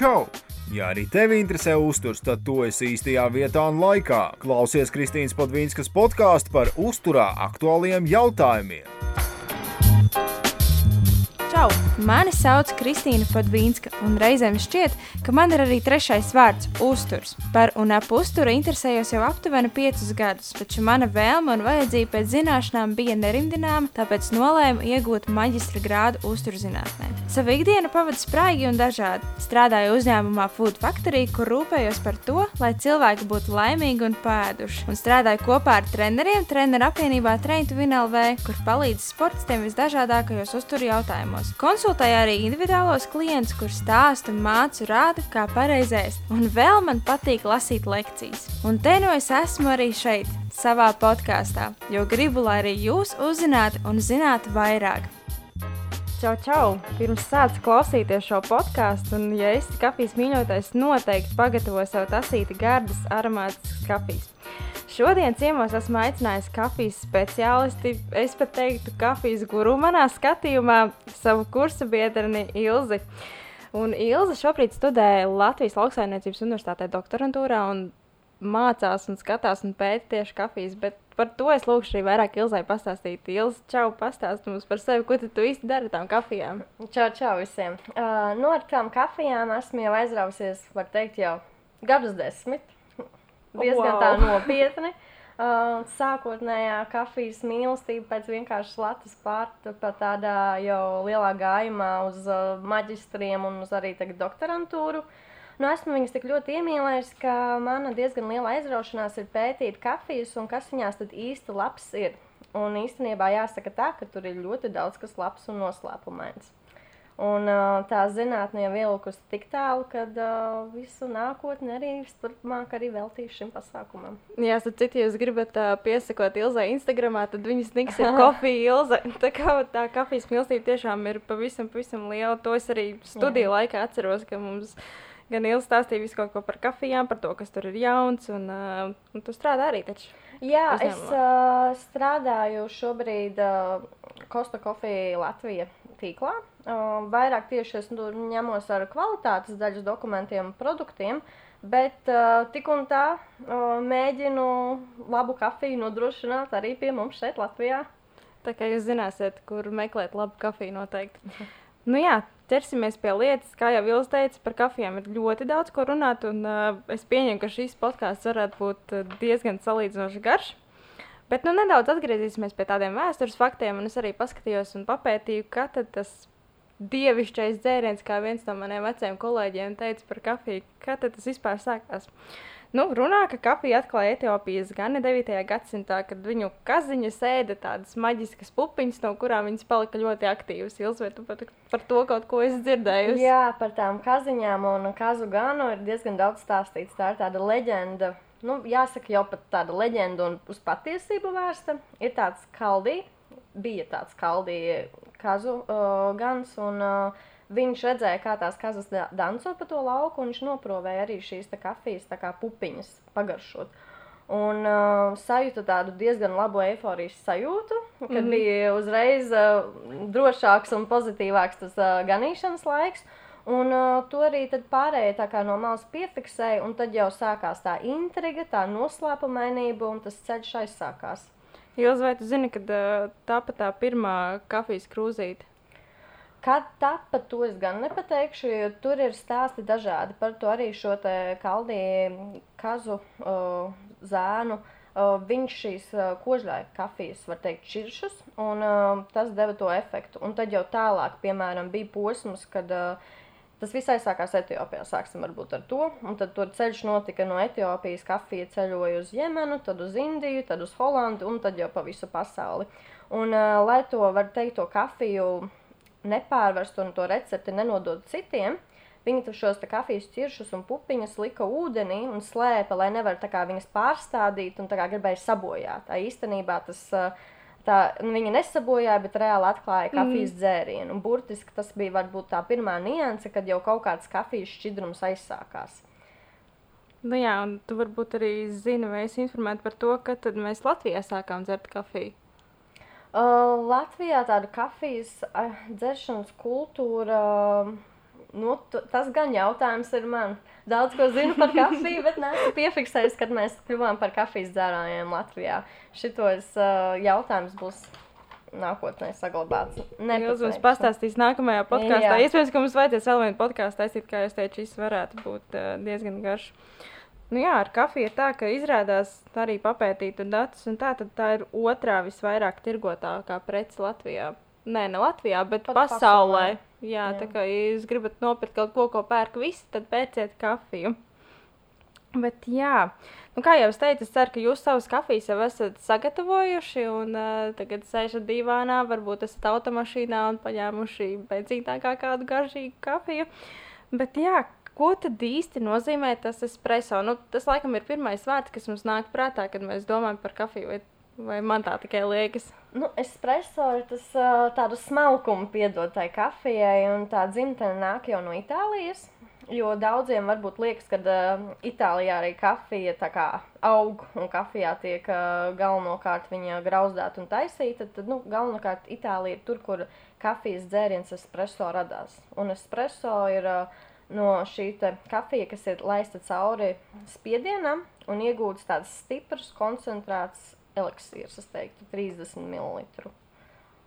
čau! Ja arī tevi interesē uzturs, tad tu esi īstajā vietā un laikā. Klausies Kristīnas Padvīnskas podkāstu par uzturā aktuāliem jautājumiem. Čau! Mani sauc Kristīna Padvīnska, un reizēm šķiet, ka man ir arī trešais vārds - uzturs. Par un ap uzturu interesējos jau aptuveni piecus gadus, taču mana vēlme un vajadzība pēc zināšanām bija nerimdināma, tāpēc nolēmu iegūt maģistra grādu uzturzinātnē. Savu ikdienu pavadu spraigi un dažādi. Strādāju uzņēmumā Food Factory, kur rūpējos par to, lai cilvēki būtu laimīgi un pēduši. Un strādāju kopā ar treneriem treneru apvienībā Train to Win LV, kur palīdz sportistiem visdažādākajos uzturu jautājumos. Konsultēju arī individuālos klientus, kurus stāstu mācu rādu, kā pareizēs. Un vēl man patīk lasīt lekcijas. Un te nu es esmu arī šeit, savā podkāstā, jo gribu, lai arī jūs uzzinātu un zinātu vairāk. Čau, čau! Pirms sācis klausīties šo podkāstu, un, ja esi kafijas mīļotājs, noteikti pagatavo sev tasīti gardas aromātiskas kafijas. Šodien ciemos esmu aicinājis kafijas speciālisti. Es pat teiktu, kafijas guru manā skatījumā, savu kursu biedreni Ilzi. Un Ilza šobrīd studē Latvijas Lauksaimniecības Universitātē doktorantūrā un mācās un skatās un pēta tieši kafijas. Bet par to es lūgšu arī vairāk Ilzai pastāstīt. Ilza, čau, pastāst mums par sevi, ko tu īsti dari ar tām kafijām. Čau, čau visiem. Uh, no ar tām kafijām esmu jau aizrausies, var teikt, jau gadus desmit diezgan wow. tā nopietni. Uh, sākotnējā kafijas mīlestība pēc vienkāršas latas pārta pat tādā jau lielā gājumā uz uh, maģistriem un uz arī tagad doktorantūru. Nu, esmu viņas tik ļoti iemīlējis, ka mana diezgan liela aizraušanās ir pētīt kafijas un kas viņās tad īsti labs ir. Un īstenībā jāsaka tā, ka tur ir ļoti daudz kas labs un noslēpumains. Un, tā zinātnē jau ielikusi tik tālu, ka uh, visu nākotni arī turpmāk arī veltīšu šim pasākumam. Jā, tad citi, ja jūs gribat uh, piesakot Ilzai Instagramā, tad viņas niks ir kofija Ilza. Tā kā tā kafijas mīlestība tiešām ir pavisam, pavisam liela. To es arī studiju Jā. laikā atceros, ka mums gan Ilza stāstīja visu kaut ko par kafijām, par to, kas tur ir jauns, un, uh, un tu strādā arī taču. Jā, uzņēmumā. es uh, strādāju šobrīd uh, Kosta Kofija Latvija tīklā. Vairāk tieši es nu, ņemos ar kvalitātes daļas dokumentiem produktiem, bet uh, tik un tā uh, mēģinu labu kafiju nodrošināt arī pie mums šeit Latvijā. Tā kā jūs zināsiet, kur meklēt labu kafiju noteikti. nu jā, ķersimies pie lietas. Kā jau Vils teica, par kafijām ir ļoti daudz ko runāt, un uh, es pieņemu, ka šīs podkāsts varētu būt diezgan salīdzinoši garš. Bet nu, nedaudz atgriezīsimies pie tādiem vēstures faktiem, es arī paskatījos un papētīju, kā tas dievišķais dzēriens, kā viens no maniem veciem kolēģiem teica par kafiju. Kā tas vispār sākās? Nu, runā, ka kafija atklāja Etiopijas gan 9. gadsimtā, kad viņu kaziņa sēda tādas maģiskas pupiņas, no kurām viņas palika ļoti aktīvas. Ilzvietu par, par to kaut ko es dzirdēju. Jā, par tām kaziņām un kazu ganu ir diezgan daudz stāstīts. Tā ir tāda leģenda. Nu, jāsaka, jau pat tāda leģenda un uz patiesību vērsta. Ir tāds kaldī, bija tāds kaldī kazu uh, gans. Un, uh, Viņš redzēja, kā tās kazas danco pa to lauku, un viņš noprovēja arī šīs kafijas kā pupiņas pagaršot. Un uh, sajūta tādu diezgan labu eifórijas sajūtu, kad mm -hmm. bija uzreiz uh, drošāks un pozitīvāks tas uh, ganīšanas laiks. Un uh, to arī pārējie tā no malas piefiksēja, un tad jau sākās tā intriga, tā noslēpumainība, un tas ceļš aizsākās. Jūs vai tu zini, kad uh, tāpat tā pirmā kafijas krūzīte? Kad tapa, to es gan nepateikšu, jo tur ir stāsti dažādi par to arī šo kaldīju kazu uh, zēnu. Uh, viņš šīs uh, kožļāja kafijas, var teikt, čiršus, un uh, tas deva to efektu. Un tad jau tālāk, piemēram, bija posms, kad uh, Tas viss aizsākās Etiopijā. Sāksim ar to. Un tad tur ceļš notika no Etiopijas, kafija ceļoja uz Jemenu, tad uz Indiju, tad uz Holandi un tad jau pa visu pasauli. Un, uh, lai to, var teikt, to kafiju nepārvērst un to recepti nenodot citiem, viņi šos kafijas ķiršus un pupiņas lika ūdenī un slēpa, lai nevar kā, viņas pārstādīt un gribēja sabojāt. Tā īstenībā tas uh, Tā, nu, viņa nesabojāja, bet reāli atklāja kafijas mm. dzērienu. Un burtiski tas bija varbūt tā pirmā nianse, kad jau kaut kāds kafijas šķidrums aizsākās. Nu jā, un tu varbūt arī zini, vai esi informēta par to, ka mēs Latvijā sākām dzert kafiju. Uh, Latvijā tāda kafijas uh, dzeršanas kultūra uh, Nu, tas gan jautājums ir man. Daudz ko zinu par kafiju, bet neesmu piefiksējis, kad mēs kļuvām par kafijas dzērājiem Latvijā. Šitos uh, jautājums būs nākotnē saglabāts. Jūs mums pastāstīs nākamajā podkāstā. Iespējams, ka mums vajadzēs vēl vienu podkāstu taisīt, kā jūs teicat, šis varētu būt uh, diezgan garš. Nu jā, ar kafiju ir tā, ka izrādās arī papētītu datus, un tā, tā ir otrā visvairāk tirgotākā prece Latvijā. Nē, ne Latvijā, bet Pat pasaulē. pasaulē. Jā, jā, tā kā ja jūs gribat nopirkt kaut ko, ko pērk visi, tad pērciet kafiju. Bet jā, nu, kā jau es teicu, es ceru, ka jūs savus kafijas jau esat sagatavojuši. Un uh, tagad sēžat divānā, varbūt esat automašīnā un paņēmuši benzīnā kā kādu garšīgu kafiju. Bet jā, ko tad īsti nozīmē tas espreso? Nu, tas laikam ir pirmais vārds, kas mums nāk prātā, kad mēs domājam par kafiju. Vai, vai man tā tikai liekas? Nu, espreso ir tas uh, tādu smalkumu piedod tai kafijai, un tā dzimtene nāk jau no Itālijas. Jo daudziem varbūt liekas, ka uh, Itālijā arī kafija kā aug, un kafijā tiek uh, galvenokārt viņa grauzdēta un taisīta. Tad, nu, galvenokārt Itālija ir tur, kur kafijas dzēriens espreso radās. Un espreso ir uh, no šī kafija, kas ir laista cauri spiedienam un iegūts tāds stiprs, koncentrēts eliksīrs, es teiktu, 30 ml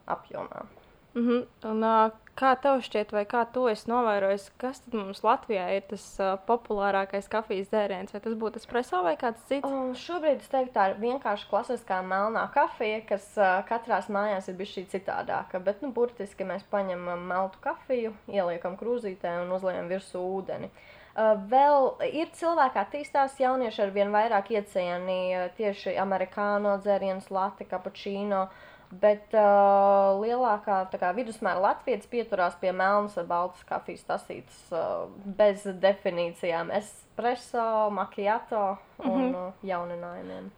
apjomā. Mm -hmm. Un, uh, kā tev šķiet, vai kā tu esi novērojis, kas tad mums Latvijā ir tas uh, populārākais kafijas dzēriens? Vai tas būtu espreso vai kāds cits? Un šobrīd es teiktu, tā ir vienkārši klasiskā melnā kafija, kas uh, katrā mājās ir bijusi citādāka. Bet, nu, burtiski mēs paņemam meltu kafiju, ieliekam krūzītē un uzliekam virsū ūdeni. Uh, vēl ir cilvēki, attīstās, jaunieši ar vien vairāk iecieni uh, tieši amerikāņu dzērienus, latte, cappuccino. Bet uh, lielākā kā, vidusmēra latvijas pieturās pie melnas vai baltas kafijas tasītes uh, bez definīcijām. Espreso, macchiato un mm. -hmm. uh, jauninājumiem.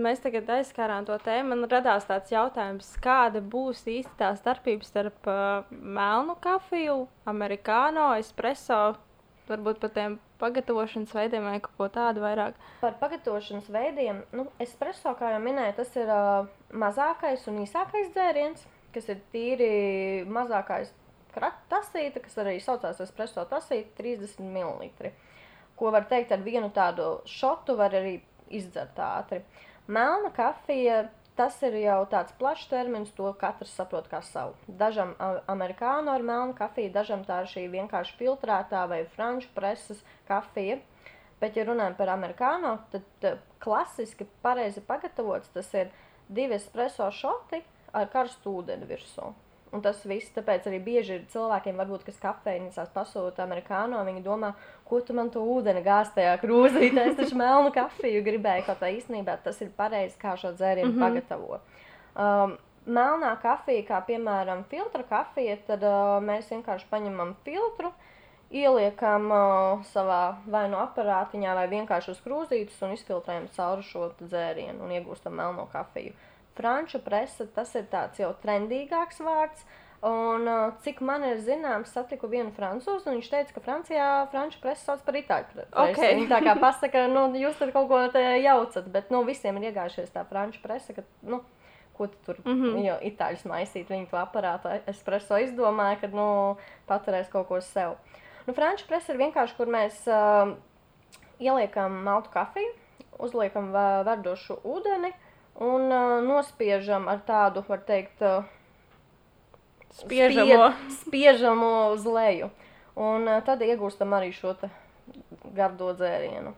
Mēs tagad aizskārām to tēmu. Man radās tāds jautājums, kāda būs īsti tā starpība starp uh, melnu kafiju, amerikāno, espreso, varbūt pat tiem pagatavošanas veidiem vai kaut ko tādu vairāk. Par pagatavošanas veidiem, nu, espreso, kā jau minēju, tas ir uh, mazākais un īsākais dzēriens, kas ir tīri mazākais tasīte, kas arī saucās espreso tasīte, 30 ml. Ko var teikt ar vienu tādu šotu, var arī izdzert ātri. Melna kafija. Tas ir jau tāds plašs termins, to katrs saprot kā savu. Dažam amerikāņu ar melnu kafiju, dažam tā ir šī vienkārši filtrētā vai franču preses kafija. Bet, ja runājam par amerikāņu, tad klasiski pareizi pagatavots tas ir divi espreso šoti ar karstu ūdeni virsū. Un tas viss, tāpēc arī bieži ir cilvēkiem, varbūt, kas kafejnīcās pasūta amerikāno, viņi domā, ko tu man to ūdeni gāz tajā krūzītē, es taču melnu kafiju gribēju, kaut kā īstenībā tas ir pareizi, kā šo dzērienu mm. -hmm. pagatavo. Um, melnā kafija, kā piemēram filtra kafija, tad uh, mēs vienkārši paņemam filtru, ieliekam uh, savā vai nu aparātiņā, vai vienkārši uz krūzītes un izfiltrējam cauri šo dzērienu un iegūstam melno kafiju. Franču presa tas ir tāds jau trendīgāks vārds. Un, uh, cik man ir zināms, satiku vienu francūzi, un viņš teica, ka Francijā franču presa sauc par itāļu presi. Ok. Viņi tā kā pasaka, nu, jūs tur kaut ko jaucat, bet nu, visiem ir iegājušies tā franču presa, ka, nu, ko tu tur mm. -hmm. jo itāļus maisīt. Viņi to aparātu espreso izdomāja, ka, nu, paturēs kaut ko sev. Nu, franču presa ir vienkārši, kur mēs uh, ieliekam maltu kafiju, uzliekam vē- verdošu ūdeni un uh, nospiežam ar tādu, var teikt, uh, Spiežamo. spie- spiežamo uz leju. Un uh, tad iegūstam arī šo gardo dzērienu.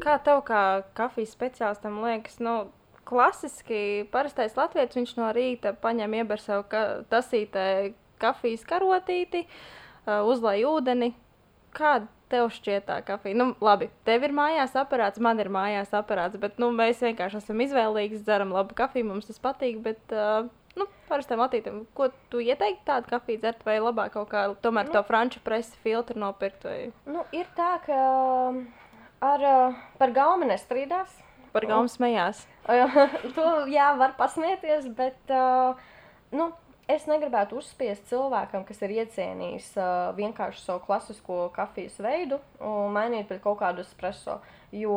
Kā tev, kā kafijas speciālistam, liekas, nu, klasiski parastais latviečs, viņš no rīta paņem ieber sev ka tasītē kafijas karotīti, uzlai ūdeni. Kāda tev šķiet tā kafija? Nu, labi, tev ir mājās aparāts, man ir mājās aparāts, bet nu, mēs vienkārši esam izvēlīgi, dzeram labu kafiju, mums tas patīk. Bet, uh, nu, parastam latītam, ko tu ieteiktu tādu kafiju dzert, vai labāk kaut kā tomēr Nu. to franču presi filtru nopirkt, vai Nu, ir tā, ka um, ar, uh, par gaumi nestrīdās. par gaumu smējās? to jā, var pasmieties, bet uh, nu, es negribētu uzspiest cilvēkam, kas ir iecienījis uh, vienkārši savu klasisko kafijas veidu un mainīt pret kaut kādu espreso. Jo,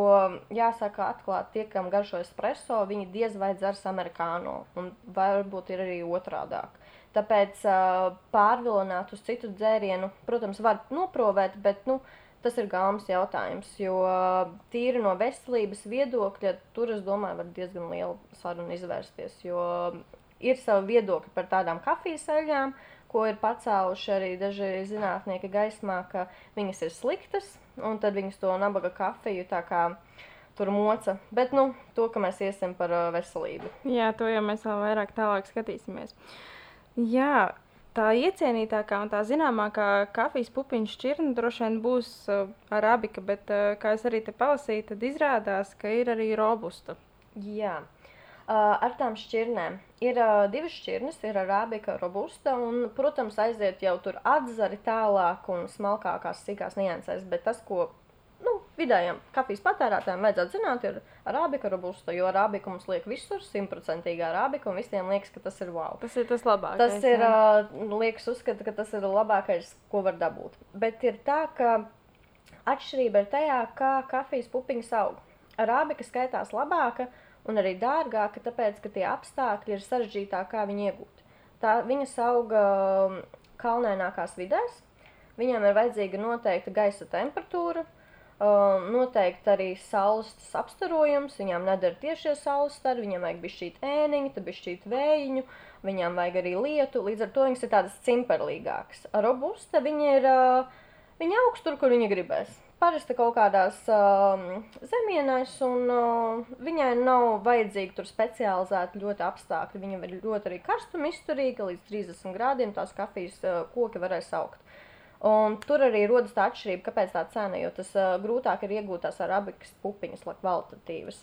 jāsaka, atklāti, tie, kam garšo espreso, viņi diez vai dzers amerikāno, un varbūt ir arī otrādāk. Tāpēc uh, pārvilināt uz citu dzērienu, protams, var noprovēt, bet nu, tas ir gāmas jautājums. Jo uh, tīri no veselības viedokļa tur, es domāju, var diezgan liela saruna izvērsties. Jo ir savi viedokļi par tādām kafijas eļļām, ko ir pacēluši arī daži zinātnieki gaismā, ka viņas ir sliktas, un tad viņas to nabaga kafiju tā kā tur moca. Bet, nu, to, ka mēs iesim par veselību. Jā, to jau mēs vēl vairāk tālāk skatīsimies. Jā, tā iecienītākā un tā zināmākā kafijas pupiņu šķirne droši vien būs uh, arabika, bet, uh, kā es arī te palasīju, tad izrādās, ka ir arī robusta. Jā. Uh, ar tām šķirnēm ir uh, divas šķirnes, ir arābika, robusta, un, protams, aiziet jau tur atzari tālāk un smalkākās, sīkās niansēs, bet tas, ko nu, vidējiem kafijas patērētājiem vajadzētu zināt, ir arābika robusta, jo arābika mums liek visur, simtprocentīgā arābika, un visiem liekas, ka tas ir wow. Tas ir tas labākais. Tas ir, uh, liekas, uzskata, ka tas ir labākais, ko var dabūt. Bet ir tā, ka atšķirība ir tajā, kā kafijas pupiņas aug. Arābika skaitās labāka un arī dārgāka, tāpēc, ka tie apstākļi ir sarežģītāk, kā viņi iegūt. Tā, viņas auga kalnēnākās vidēs, viņām ir vajadzīga noteikta gaisa temperatūra, Uh, noteikti arī saules apstarojums, viņām nedara tiešie saules stari, viņām vajag bišķīt ēniņu, tad bišķīt vējiņu, viņām vajag arī lietu, līdz ar to viņas ir tādas cimperlīgākas. Robusta viņa ir, uh, viņa augst tur, kur viņa gribēs. Parasti kaut kādās uh, zemienēs, un uh, viņai nav vajadzīgi tur specializēti ļoti apstākļi. Viņa ir ļoti arī karstuma izturīga, līdz 30 grādiem tās kafijas uh, koki varēs augt. Un tur arī rodas tā atšķirība, kāpēc tā cena, jo tas uh, grūtāk ir iegūt tās arabikas pupiņas, lai kvalitatīvas.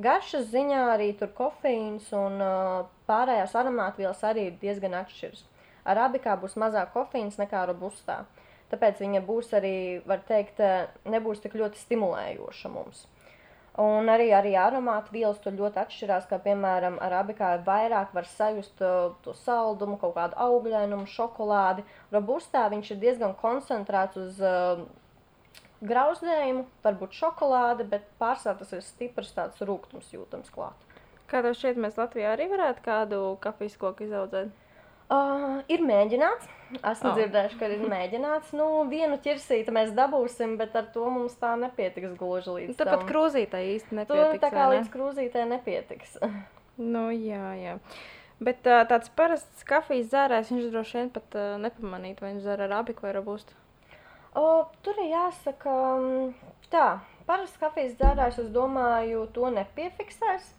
Garšas ziņā arī tur kofeīns un uh, pārējās aromātvielas arī diezgan atšķiras. Arabikā būs mazāk kofeīns nekā robustā, tāpēc viņa būs arī, var teikt, nebūs tik ļoti stimulējoša mums. Un arī, arī aromātu vielas tur ļoti atšķirās, kā piemēram arabikā vairāk var sajust uh, to saldumu, kaut kādu augļainumu, šokolādi. Robustā viņš ir diezgan koncentrēts uz uh, grauzdējumu, varbūt šokolādi, bet pārsvarā tas ir stiprs tāds rūkums jūtams klāt. Kā tev šķiet, mēs Latvijā arī varētu kādu kafijas koku izaudzēt? Uh, ir mēģināts. Esmu oh. dzirdējuši, ka ir mēģināts. Nu, vienu ķirsīti mēs dabūsim, bet ar to mums tā nepietiks gluži līdz tam. Tāpat krūzītē īsti nepietiks. Tu, tā kā līdz krūzītē nepietiks. nu, jā, jā. Bet uh, tāds parasts kafijas dzērājs, viņš droši vien pat uh, nepamanītu, vai viņš dzer ar abiku vai robustu. O, tur ir jāsaka, tā, parasts kafijas dzērājs, es domāju, to nepiefiksēs.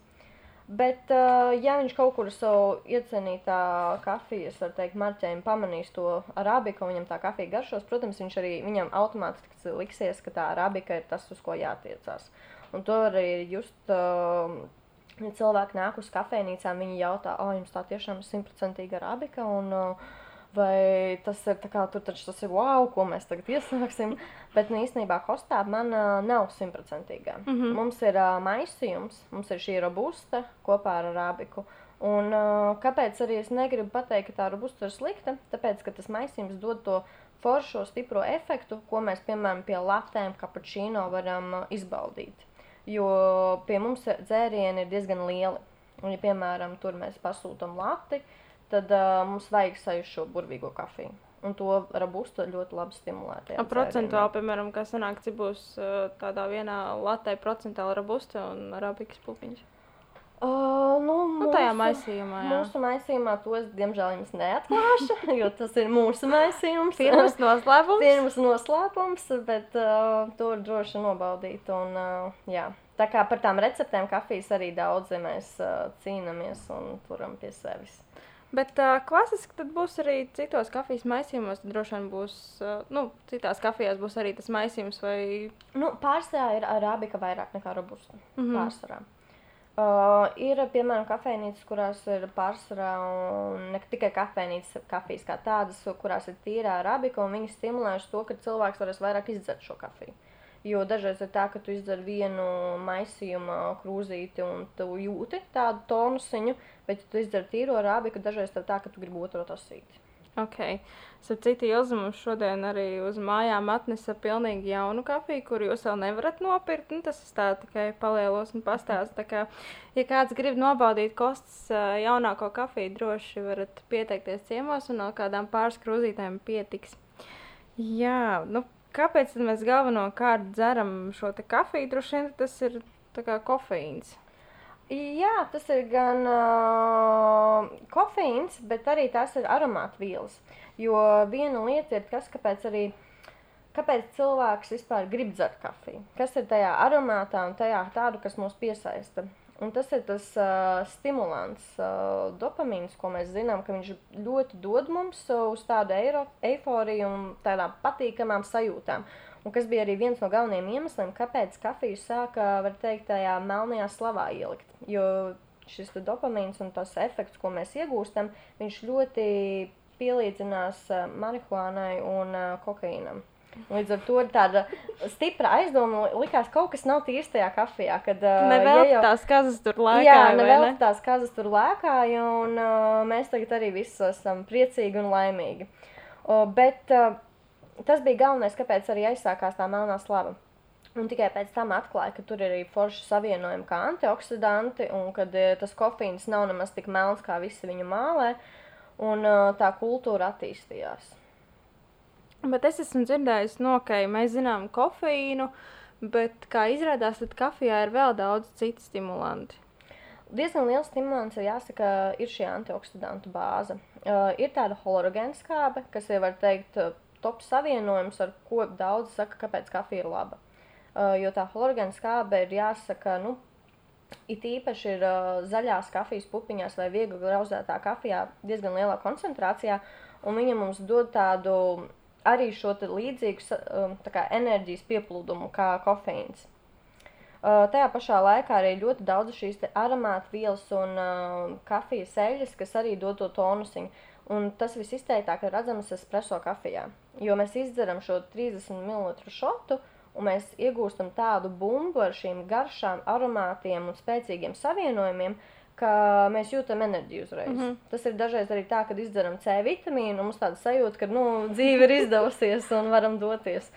Bet, uh, ja viņš kaut kur savu iecenītā kafijas, var teikt, marķējumu pamanīs to arabiku, viņam tā kafija garšos, protams, viņš arī viņam automātiski liksies, ka tā arabika ir tas, uz ko jātiecās. Un to arī just, ja cilvēki nāk uz kafejnīcām, viņi jautā, o, jums tā tiešām ir simtprocentīga arabika, un uh, vai tas ir tā kā tur taču tas ir wow, ko mēs tagad iesāksim. Bet nu, īstenībā kostā man uh, nav simtprocentīga. Mm -hmm. Mums ir uh, maisījums, mums ir šī robusta kopā ar arabiku. Un, uh, kāpēc arī es negribu pateikt, ka tā robusta ir slikta? Tāpēc, ka tas maisījums dod to foršo, stipro efektu, ko mēs, piemēram, pie latēm, kapučīno varam uh, izbaudīt. Jo pie mums dzērieni ir diezgan lieli. Un, ja, piemēram, tur mēs pasūtām lati, uh, tad uh, mums vajag sajust šo burvīgo kafiju. Un to robustu ļoti labi stimulēt. Procentuāli, piemēram, kā sanāk, cik būs uh, tādā vienā latē procentuāli robusta un arabikas pupiņas? Uh, nu, nu, tajā maisījumā. Jā. Mūsu maisījumā to es, diemžēl, jums neatklāšu, jo tas ir mūsu maisījums. Pirms noslēpums. Pirms noslēpums, bet uh, to var droši nobaudīt. Un, uh, jā. Tā kā par tām receptēm kafijas arī daudzi mēs uh, cīnāmies un turam pie sevis. Bet uh, klasiski tad būs arī citos kafijas maisījumos. Droši vien būs, uh, nu, citās kafijās būs arī tas maisījums. Vai... Nu, pārsvarā ir arābika vairāk nekā robusta. Mm -hmm. Pārsvarā. Uh, ir, piemēram, kafejnīcas, kurās ir pārsvarā ne tikai kafejnīcas, kafijas kā tādas, kurās ir tīrā arābika, un viņi stimulē uz to, ka cilvēks varēs vairāk izdzert šo kafiju. Jo dažreiz ir tā, ka tu izdzer vienu maisījumu krūzīti un tu jūti tādu tonusiņu, bet, ja tu izdzer tīro rābi, tad dažreiz ir tā, ka tu gribi otru tasīti. Ok. Starp citu, Ilza mums šodien arī uz mājām atnesa pilnīgi jaunu kafiju, kuru jūs vēl nevarat nopirkt. Nu, tas es tā tikai palielos un pastāstu. Tā kā, ja kāds grib nobaudīt kostas jaunāko kafiju, droši varat pieteikties ciemos un no kādām pāris krūzītēm pietiks. Jā, nu, kāpēc mēs galvenokārt dzeram šo kafiju? Droši vien tas ir kofeīns. Jā, tas ir gan uh, kofeīns, bet arī tās ir aromātvielas. Jo viena lieta ir tas, kāpēc arī kāpēc cilvēks vispār grib dzert kafiju. Kas ir tajā aromātā un tajā tādu, kas mūs piesaista. Un tas ir tas uh, stimulants, uh, dopamīns, ko mēs zinām, ka viņš ļoti dod mums uh, uz tādu eiro, eiforiju un tādām patīkamām sajūtām. Un kas bija arī viens no galvenajiem iemesliem, kāpēc kafiju sāka, var teikt, tajā melnajā slavā ielikt. Jo šis dopamīns un tas efekts, ko mēs iegūstam, viņš ļoti pielīdzinās marihuānai un kokaīnam. Līdz ar to tāda stipra aizdoma, likās, ka kaut kas nav tīrs tajā kafijā. Kad, uh, Nevēl ja jau- tās kazas tur lēkāja, Jā, nevēl ne? tās kazas tur lēkāja, un uh, mēs tagad arī visi esam priecīgi un laimīgi. O, bet uh, tas bija galvenais, kāpēc arī aizsākās tā melnā slava. Un tikai pēc tam atklāja, ka tur ir arī forši savienojumi kā antioksidanti, un ka tas kofīns nav nemaz tik melns, kā visi viņu mālē. Un uh, tā kultūra attīstījās. Bet es esmu dzirdējis, no, ka mēs zinām kofeīnu, bet kā izrādās, tad kafijā ir vēl daudz citu stimulantu. Diezgan liels stimulants ir jāsaka, ir šī antioksidantu bāze. Uh, ir tāda hologēna skābe, kas ir, var teikt, top savienojums, ar ko daudz saka, kāpēc kafija ir laba. Uh, jo tā hologēna skābe ir jāsaka, nu, it īpaši ir uh, zaļās kafijas pupiņās vai viegli grauzētā kafijā diezgan lielā koncentrācijā, un viņa mums dod tādu arī šo līdzīgu um, kā enerģijas pieplūdumu kā kofeīns. Uh, tajā pašā laikā arī ļoti daudz šīs te aromātvielas un uh, kafijas eļļas, kas arī dod to tonusiņu. Un tas viss izteiktāk ir redzams espreso kafijā. Jo mēs izdzeram šo 30 ml šotu, un mēs iegūstam tādu bumbu ar šīm garšām, aromātiem un spēcīgiem savienojumiem, ka mēs jūtam enerģiju uzreiz. Mm -hmm. Tas ir dažreiz arī tā, kad izdzeram C vitamīnu, un mums tāda sajūta, ka nu, dzīve ir izdevusies un varam doties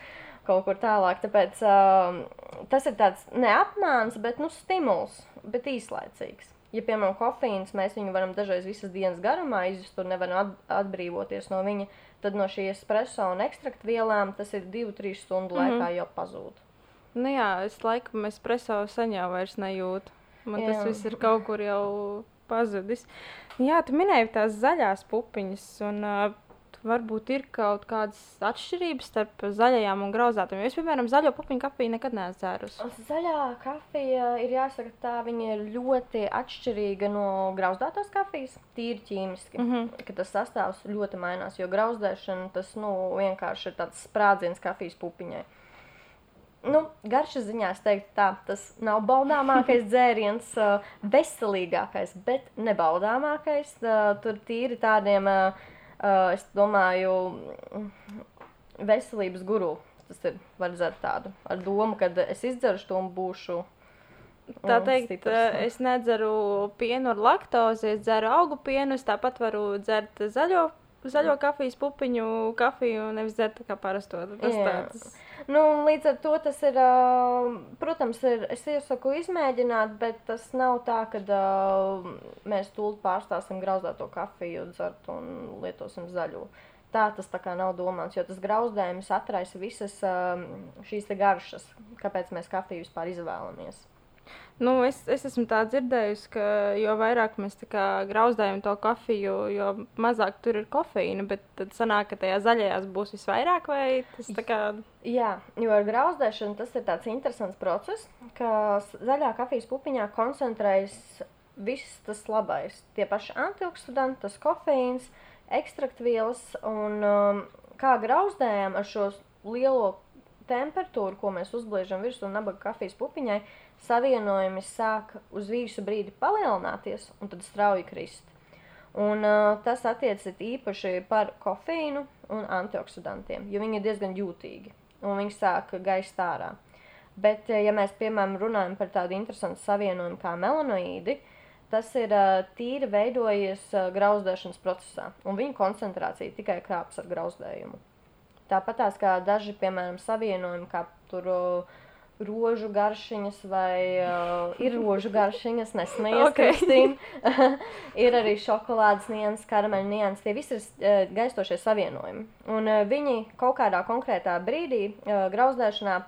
kaut kur tālāk. Tāpēc uh, tas ir tāds neapmāns, bet nu, stimuls, bet īslaicīgs. Ja, piemēram, kofeīns, mēs viņu varam dažreiz visas dienas garumā izjust un nevaram at atbrīvoties no viņa, tad no šī espreso un ekstrakta vielām tas ir 2-3 stundu laikā mm -hmm. jau pazūd. Nu jā, es laikam espreso jau vairs nejūtu. Man jā. tas viss ir kaut kur jau pazudis. Jā, tu minēji tās zaļās pupiņas, un uh, varbūt ir kaut kādas atšķirības starp zaļajām un grauzētām. Es, piemēram, zaļo pupiņu kafiju nekad neesmu dzērusi. Zaļā kafija ir jāsaka, tā viņa ir ļoti atšķirīga no grauzdētās kafijas, tīri ķīmiski. Mm. -hmm. Ka tas sastāvs ļoti mainās, jo grauzdēšana tas nu, vienkārši ir tāds sprādziens kafijas pupiņai. Nu, garšas ziņā es teiktu, tā tas nav baudāmākais dzēriens, veselīgākais, bet nebaudāmākais. Tur tīri tādiem, es domāju, veselības guru. Tas ir dzert tādu ar domu, ka es izdzeršu to un būšu. Tā teikt, stiprs. uh, es nedzeru pienu ar laktozi, es dzeru augu pienu, es tāpat varu dzert zaļo, zaļo kafijas pupiņu kafiju, nevis dzert kā parasto. Tas Jā. tāds. Nu, līdz ar to tas ir, protams, ir, es iesaku izmēģināt, bet tas nav tā, ka mēs tūlīt pārstāsim grauzdēto kafiju, dzert un lietosim zaļo. Tā tas tā kā nav domāts, jo tas grauzdējums atraisa visas šīs garšas, kāpēc mēs kafiju vispār izvēlamies. Nu, es, es esmu tā dzirdējusi, ka jo vairāk mēs grauzdējam to kafiju, jo mazāk tur ir kofeīna. Bet tad sanāk, ka tajā zaļajās būs visvairāk, vai tas tā kā. Jā, jo ar grauzdēšanu tas ir tāds interesants process, ka zaļā kafijas pupiņā koncentrējas viss tas labais. Tie paši antioksidanti, tas kofeīns, ekstraktvielas un um, kā grauzdējam ar šo lielo temperatūru, ko mēs uzbliežam virsū nabaga kafijas pupiņai, savienojumi sāk uz visu brīdi palielināties un tad strauji krist. Un, uh, tas attiecas īpaši par kofeīnu un antioksidantiem, jo viņi ir diezgan jūtīgi un viņi sāk gaist ārā. Bet, ja mēs piemēram runājam par tādu interesantu savienojumu kā melanoīdi, Tas ir uh, tīri veidojies uh, grauzdēšanas procesā, un viņa koncentrācija tikai krāps ar grauzdējumu. Tāpat tās kā daži, piemēram, savienojumi, kā tur uh, rožu garšiņas vai uh, ir rožu garšiņas, nesmējies, Ok. Kristīna. ir arī šokolādes nianses, karameļa nianses. Tie visi ir uh, gaistošie savienojumi. Un uh, viņi kaut kādā konkrētā brīdī uh, grauzdēšanā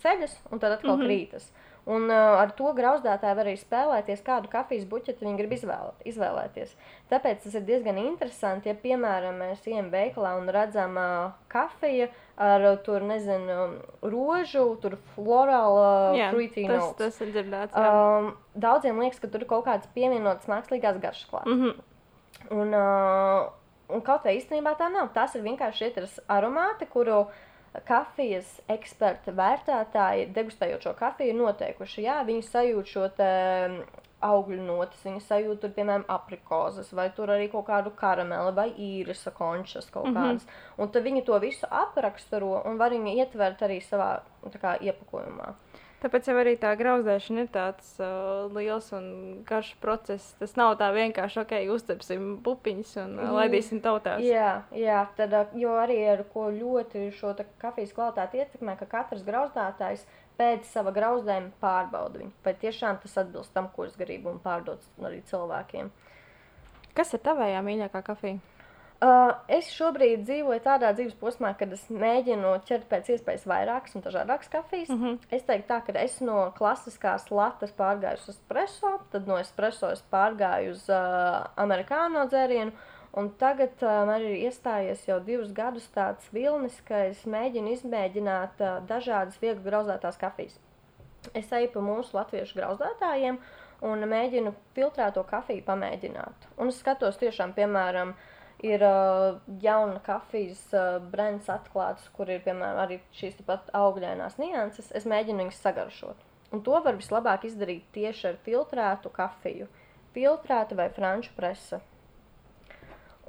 ceļas un tad atkal mm -hmm. krītas. Un uh, ar to grauzdētāji var arī spēlēties, kādu kafijas buķeti viņi grib izvēle, izvēlēties. Tāpēc tas ir diezgan interesanti, ja, piemēram, mēs ejam veikalā un redzam uh, kafiju ar, uh, tur, nezinu, rožu, tur florāla, Jā, fruity tas, notes. tas ir dzirdēts. Um, daudziem liekas, ka tur ir kaut kādas pievienotas mākslīgās garšas klāta. Mhm. Un, uh, un kaut kā īstenībā tā nav. Tas ir vienkārši ietras aromāti, kuru kafijas eksperti, vērtētāji, degustējot šo kafiju, ir noteikuši. Jā, viņi sajūt šo te mm, augļu notis, viņi sajūt, tur, piemēram, aprikozes, vai tur arī kaut kādu karameli, vai īrisa končas kaut Mhm. kādas. Un tad viņi to visu apraksturo un var viņu ietvert arī savā kā, iepakojumā. Tāpēc jau arī tā grauzdēšana ir tāds uh, liels un garš process. Tas nav tā vienkārši, ok, uztepsim pupiņas un uh, Mm. laidīsim tautās. Jā, jā tad, ā, jo arī ar ko ļoti šo kafijas kvalitāti ietekmē, ka katrs grauzdētājs pēc sava grauzdējuma pārbauda viņu. Vai tiešām tas atbilst tam, ko es gribu un pārdot arī cilvēkiem. Kas ir tavējā mīļākā kafija? Uh, es šobrīd dzīvoju tādā dzīves posmā, kad es mēģinu ķert pēc iespējas vairākas un dažādākas kafijas. Mm. -hmm. Es teiktu, tā, ka es no klasiskās latas pārgāju uz espreso, tad no espreso es pārgāju uz uh, amerikāno dzērienu. Un tagad uh, man ir iestājies jau divus gadus tāds vilnis, ka es mēģinu izmēģināt uh, dažādas viegli grauzdētās kafijas. Es eju pa mūsu latviešu grauzdētājiem un mēģinu filtrēto kafiju pamēģināt. Un es skatos tiešām, piemēram, ir uh, jauna kafijas uh, brands atklāts, kur ir piemēram arī šīs pat augļainās nianses. Es mēģinu viņus sagaršot. Un to var vislabāk izdarīt tieši ar filtrētu kafiju. Filtrēta vai franču presa.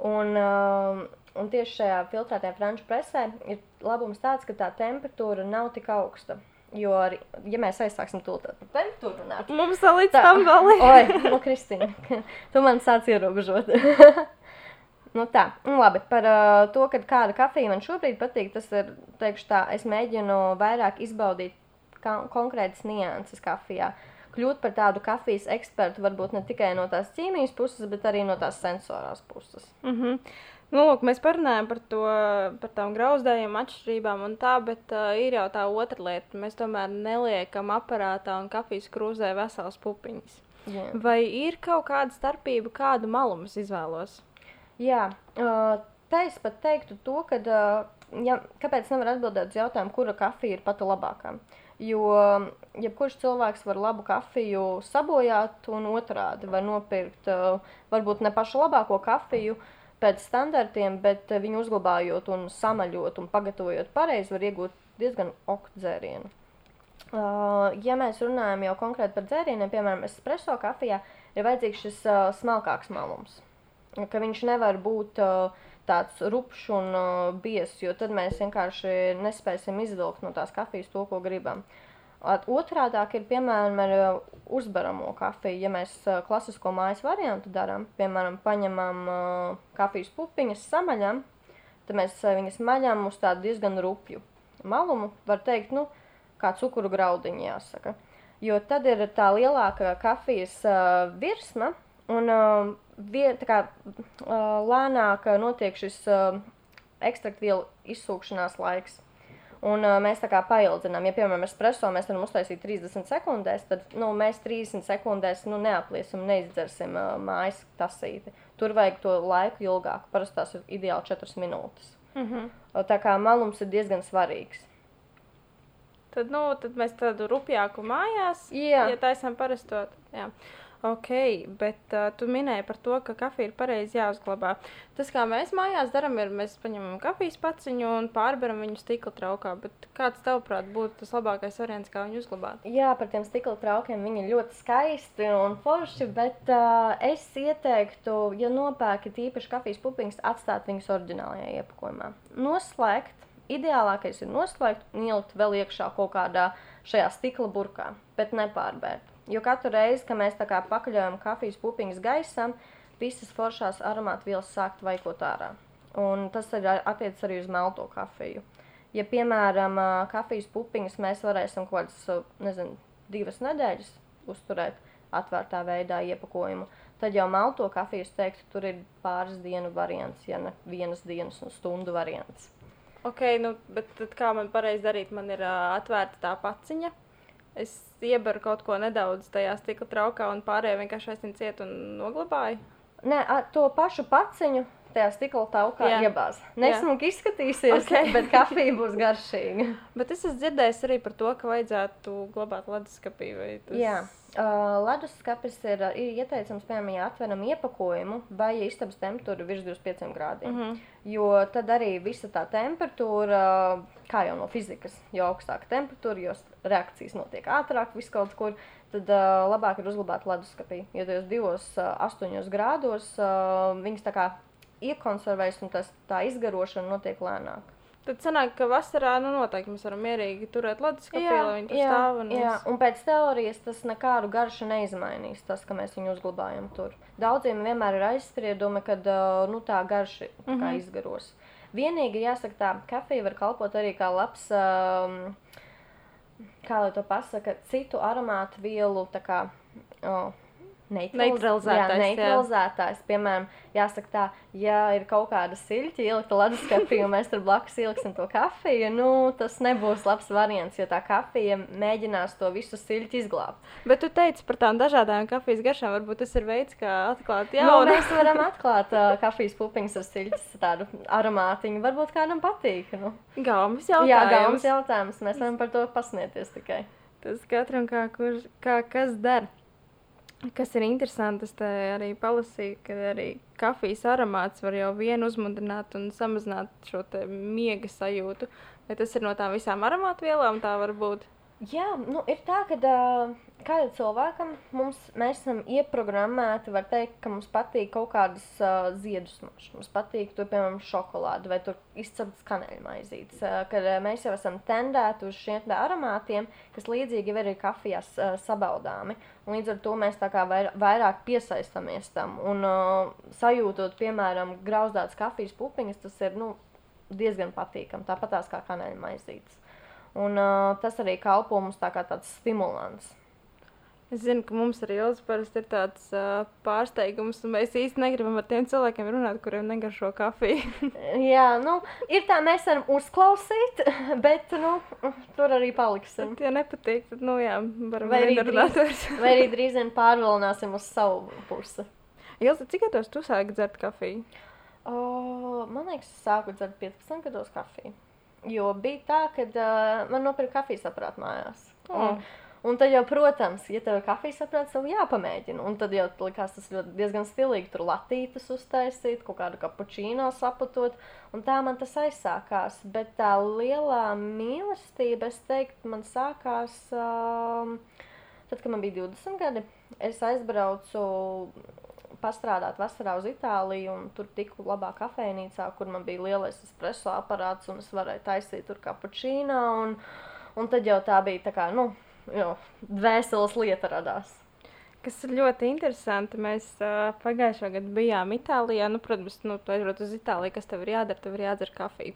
Un, uh, un tieši šajā filtrētajā franču presē ir labums tāds, ka tā temperatūra nav tik augsta. Jo, arī, ja mēs aizsāksim to temperatūru runāt, Mums vēl līdz tam vēl ir. Oi, nu, Kristīna, tu man sāc ierobežot. nu, tā, nu, labi. Par uh, to, kad kāda kafija man šobrīd patīk, tas ir, teikšu tā, es mēģinu vairāk izbaudīt konkrētas nianses kafijā. Kļūt par tādu kafijas ekspertu varbūt ne tikai no tās ķīmijas puses, bet arī no tās sensorās puses. Mm -hmm. nu, lūk, mēs parunājam par, to, par tām grauzdējuma atšķirībām un tā, bet uh, ir jau tā otra lieta. Mēs tomēr neliekam aparātā un kafijas krūzē veselas pupiņas. Jā. Vai ir kaut kāda starpība, kādu malumu izvēlos? Jā, es pat teiktu to, ka, ja, kāpēc nevar atbildēt uz jautājumu, kura kafija ir pati labākā. Jo jebkurš cilvēks var labu kafiju sabojāt un otrādi var nopirkt varbūt ne pašu labāko kafiju pēc standartiem, bet viņu uzglabājot un samaļot un pagatavojot pareizi, var iegūt diezgan oktu dzērienu. Ja mēs runājam jau konkrēti par dzērieniem, piemēram, espreso kafijā, ir vajadzīgs šis smalkāks malums. Ka viņš nevar būt uh, tāds rupšs un uh, biezs, jo tad mēs vienkārši nespēsim izvilkt no tās kafijas to, ko gribam. Otrādāk ir piemēram ar uh, uzbaramo kafiju. Ja mēs uh, klasisko mājas variantu darām, piemēram, paņemam uh, kafijas pupiņas, samaļam, tad mēs uh, viņas maļam uz tādu diezgan rupju malumu. Var teikt, nu, kā cukuru graudiņu jāsaka. Jo tad ir tā lielākā kafijas uh, virsma un uh, vie, tā kā, lēnāk notiek šis ekstraktvielu izsūkšanās laiks. Un uh, mēs tā kā paildzinām, ja, piemēram, espreso mēs varam uztaisīt 30 sekundēs, tad nu, mēs 30 sekundēs nu, neapliesim, neizdzersim uh, mājas tasīti. Tur vajag to laiku ilgāk. Parasti tās ir ideāli 4 minūtes. Mm -hmm. Tā kā malums ir diezgan svarīgs. Tad, nu, tad mēs tādu rupjāku mājās, Jā. ja taisām parastot. Jā. Ok, bet uh, tu minēji par to, ka kafija ir pareizi jāuzglabā. Tas, kā mēs mājās darām, ir mēs paņemam kafijas paciņu un pārberam viņu stikla traukā. Bet kāds tavuprāt būtu tas labākais variants, kā viņu uzglabāt? Jā, par tiem stikla traukiem viņi ir ļoti skaisti un forši, bet uh, es ieteiktu, ja nopērkat īpaši kafijas pupiņas, atstāt viņus oriģinālajā iepakojumā. Noslēgt, ideālākais ir noslēgt un ielikt vēl iekšā kaut kādā šajā stikla burkā, bet nepārbērt. Jo katru reizi, kad mēs pakaļojam kafijas pupiņas gaisam, visas foršās aromātu vielas sākt vaikot ārā. Un tas ir attiecas arī uz melto kafiju. Ja, piemēram, kafijas pupiņas mēs varēsim kaut kādas, nezinu, divas nedēļas uzturēt atvērtā veidā iepakojumu, tad jau melto kafiju, es teiktu, tur ir pāris dienu variants, ja ne vienas dienas un stundu variants. Ok, nu, bet kā man pareizi darīt? Man ir uh, atvērta tā paciņa. Es ieberu kaut ko nedaudz tajā stikla traukā, un pārējie vienkārši aizsniedz ciet un noglabāju. Nē, to pašu paciņu tajā stikla taukā iebāz. Nesmuki izskatīsies, Ok. bet kafija būs garšīga. Bet es esmu dzirdējis arī par to, ka vajadzētu glabāt leduskapī. Tas... Jā. Uh, leduskapis ir, ir ieteicams, piemēram, ja atveram iepakojumu vai ja istabas temperatūra ir virs 25 grādiem. Mhm. Jo tad arī visa tā temperatūra, kā jau no fizikas, jo augstāka temperatūra, jo reakcijas notiek ātrāk, viss kaut kur, tad uh, labāk ir uzglabāt leduskapī. Jo tajos divos, uh, astoņos grādos uh, viņas tā kā iekonservējas un tas, tā izgarošana notiek lēnāk. Tad sanāk, ka vasarā nu, noteikti mēs varam mierīgi turēt leduskapī, lai viņi tur stāv. Un jā, un pēc teorijas tas nekādu garšu neizmainīs, tas, ka mēs viņu uzglabājam tur. Daudziem vienmēr ir aizspriedumi, ka nu, tā garša mm -hmm. Mhm. izgaros. Vienīgi jāsaka, tā kafija var kalpot arī kā labs, um, kā lai to pasaka, citu aromātu vielu. Kā, oh, Neutralizētājs, Jā, jā. neutralizētājs. Piemēram, jāsaka tā, ja ir kaut kāda siļķa ielikta leduskapī un mēs tur blakus ieliksim to kafiju, nu, tas nebūs labs variants, jo tā kafija mēģinās to visu siļķi izglābt. Bet tu teici par tām dažādām kafijas garšām. Varbūt tas ir veids, kā atklāt Jā, jaunu. nu, mēs varam atklāt uh, kafijas pupiņas ar siļķis tādu aromātiņu. Varbūt kādam patīk. Nu. Gaumas Jā, jautājums. gaumas jautājums. Mēs varam par to pasmieties tikai. Tas katram kā, kur, kā kas dara. Kas ir interesanti, es arī palasīju, ka arī kafijas aromāts var jau vienu uzmundrināt un samazināt šo miega sajūtu. Vai tas ir no tām visām aromātvielām, tā var būt? Jā, nu, ir tā, ka uh, kā jau cilvēkam, mums, mēs esam ieprogrammēti, var teikt, ka mums patīk kaut kādas uh, ziedu smaržas. Mums patīk, tur, piemēram, šokolāde vai izcepts kanēļmaizītes. Uh, kad uh, mēs jau esam tendēti uz šiem aromātiem, kas līdzīgi ir kafijās uh, sabaudāmi. Un līdz ar to mēs tā kā vair, vairāk piesaistamies tam. Un uh, sajūtot, piemēram, grauzdātas kafijas pupiņas, tas ir nu, diezgan patīkami. Tāpat tās kā kanēļmaizītes. Un uh, tas arī kalpo mums tā kā tāds stimulants. Es zinu, ka mums arī Ilza parasti ir tāds uh, pārsteigums, un mēs īsti negribam ar tiem cilvēkiem runāt, kuriem negaršo kafiju. Jā, nu, ir tā, mēs varam uzklausīt, bet nu, tur arī paliksim. Ja nepatīk, tad, nu jā, varam Vai arī runāt drīz, vai arī drīz vien pārvilināsim uz savu pusi. Ilza, cik gados tu sāki dzert kafiju? O, man liekas, es sāku dzert 15 gados kafiju. Jo bija tā, ka uh, man nopirka kafijas aparātu mājās. Un, un tad jau, protams, ja tev ir kafijas aparāts, tev jāpamēģina. Un tad jau likās tas ļoti diezgan stilīgi. Tur latītas uztaisīt, kaut kādu kapučīno saputot. Un tā man tas aizsākās. Bet tā lielā mīlestība, es teiktu, man sākās. Um, Tad, kad man bija 20 gadi, es aizbraucu pastrādāt vasarā uz Itāliju, un tur tiku labā kafejnīcā, kur man bija lielais espreso aparāts, un es varēju taisīt tur kapučīnu. Un, un tad jau tā bija tā kā, nu, jau dvēseles lieta radās. Kas ir ļoti interesanti. Mēs uh, pagājušā gada bijām Itālijā. Nu, protams, nu, tu aizbrauc uz Itāliju, kas tev ir jādara, tev ir jādzer kafiju.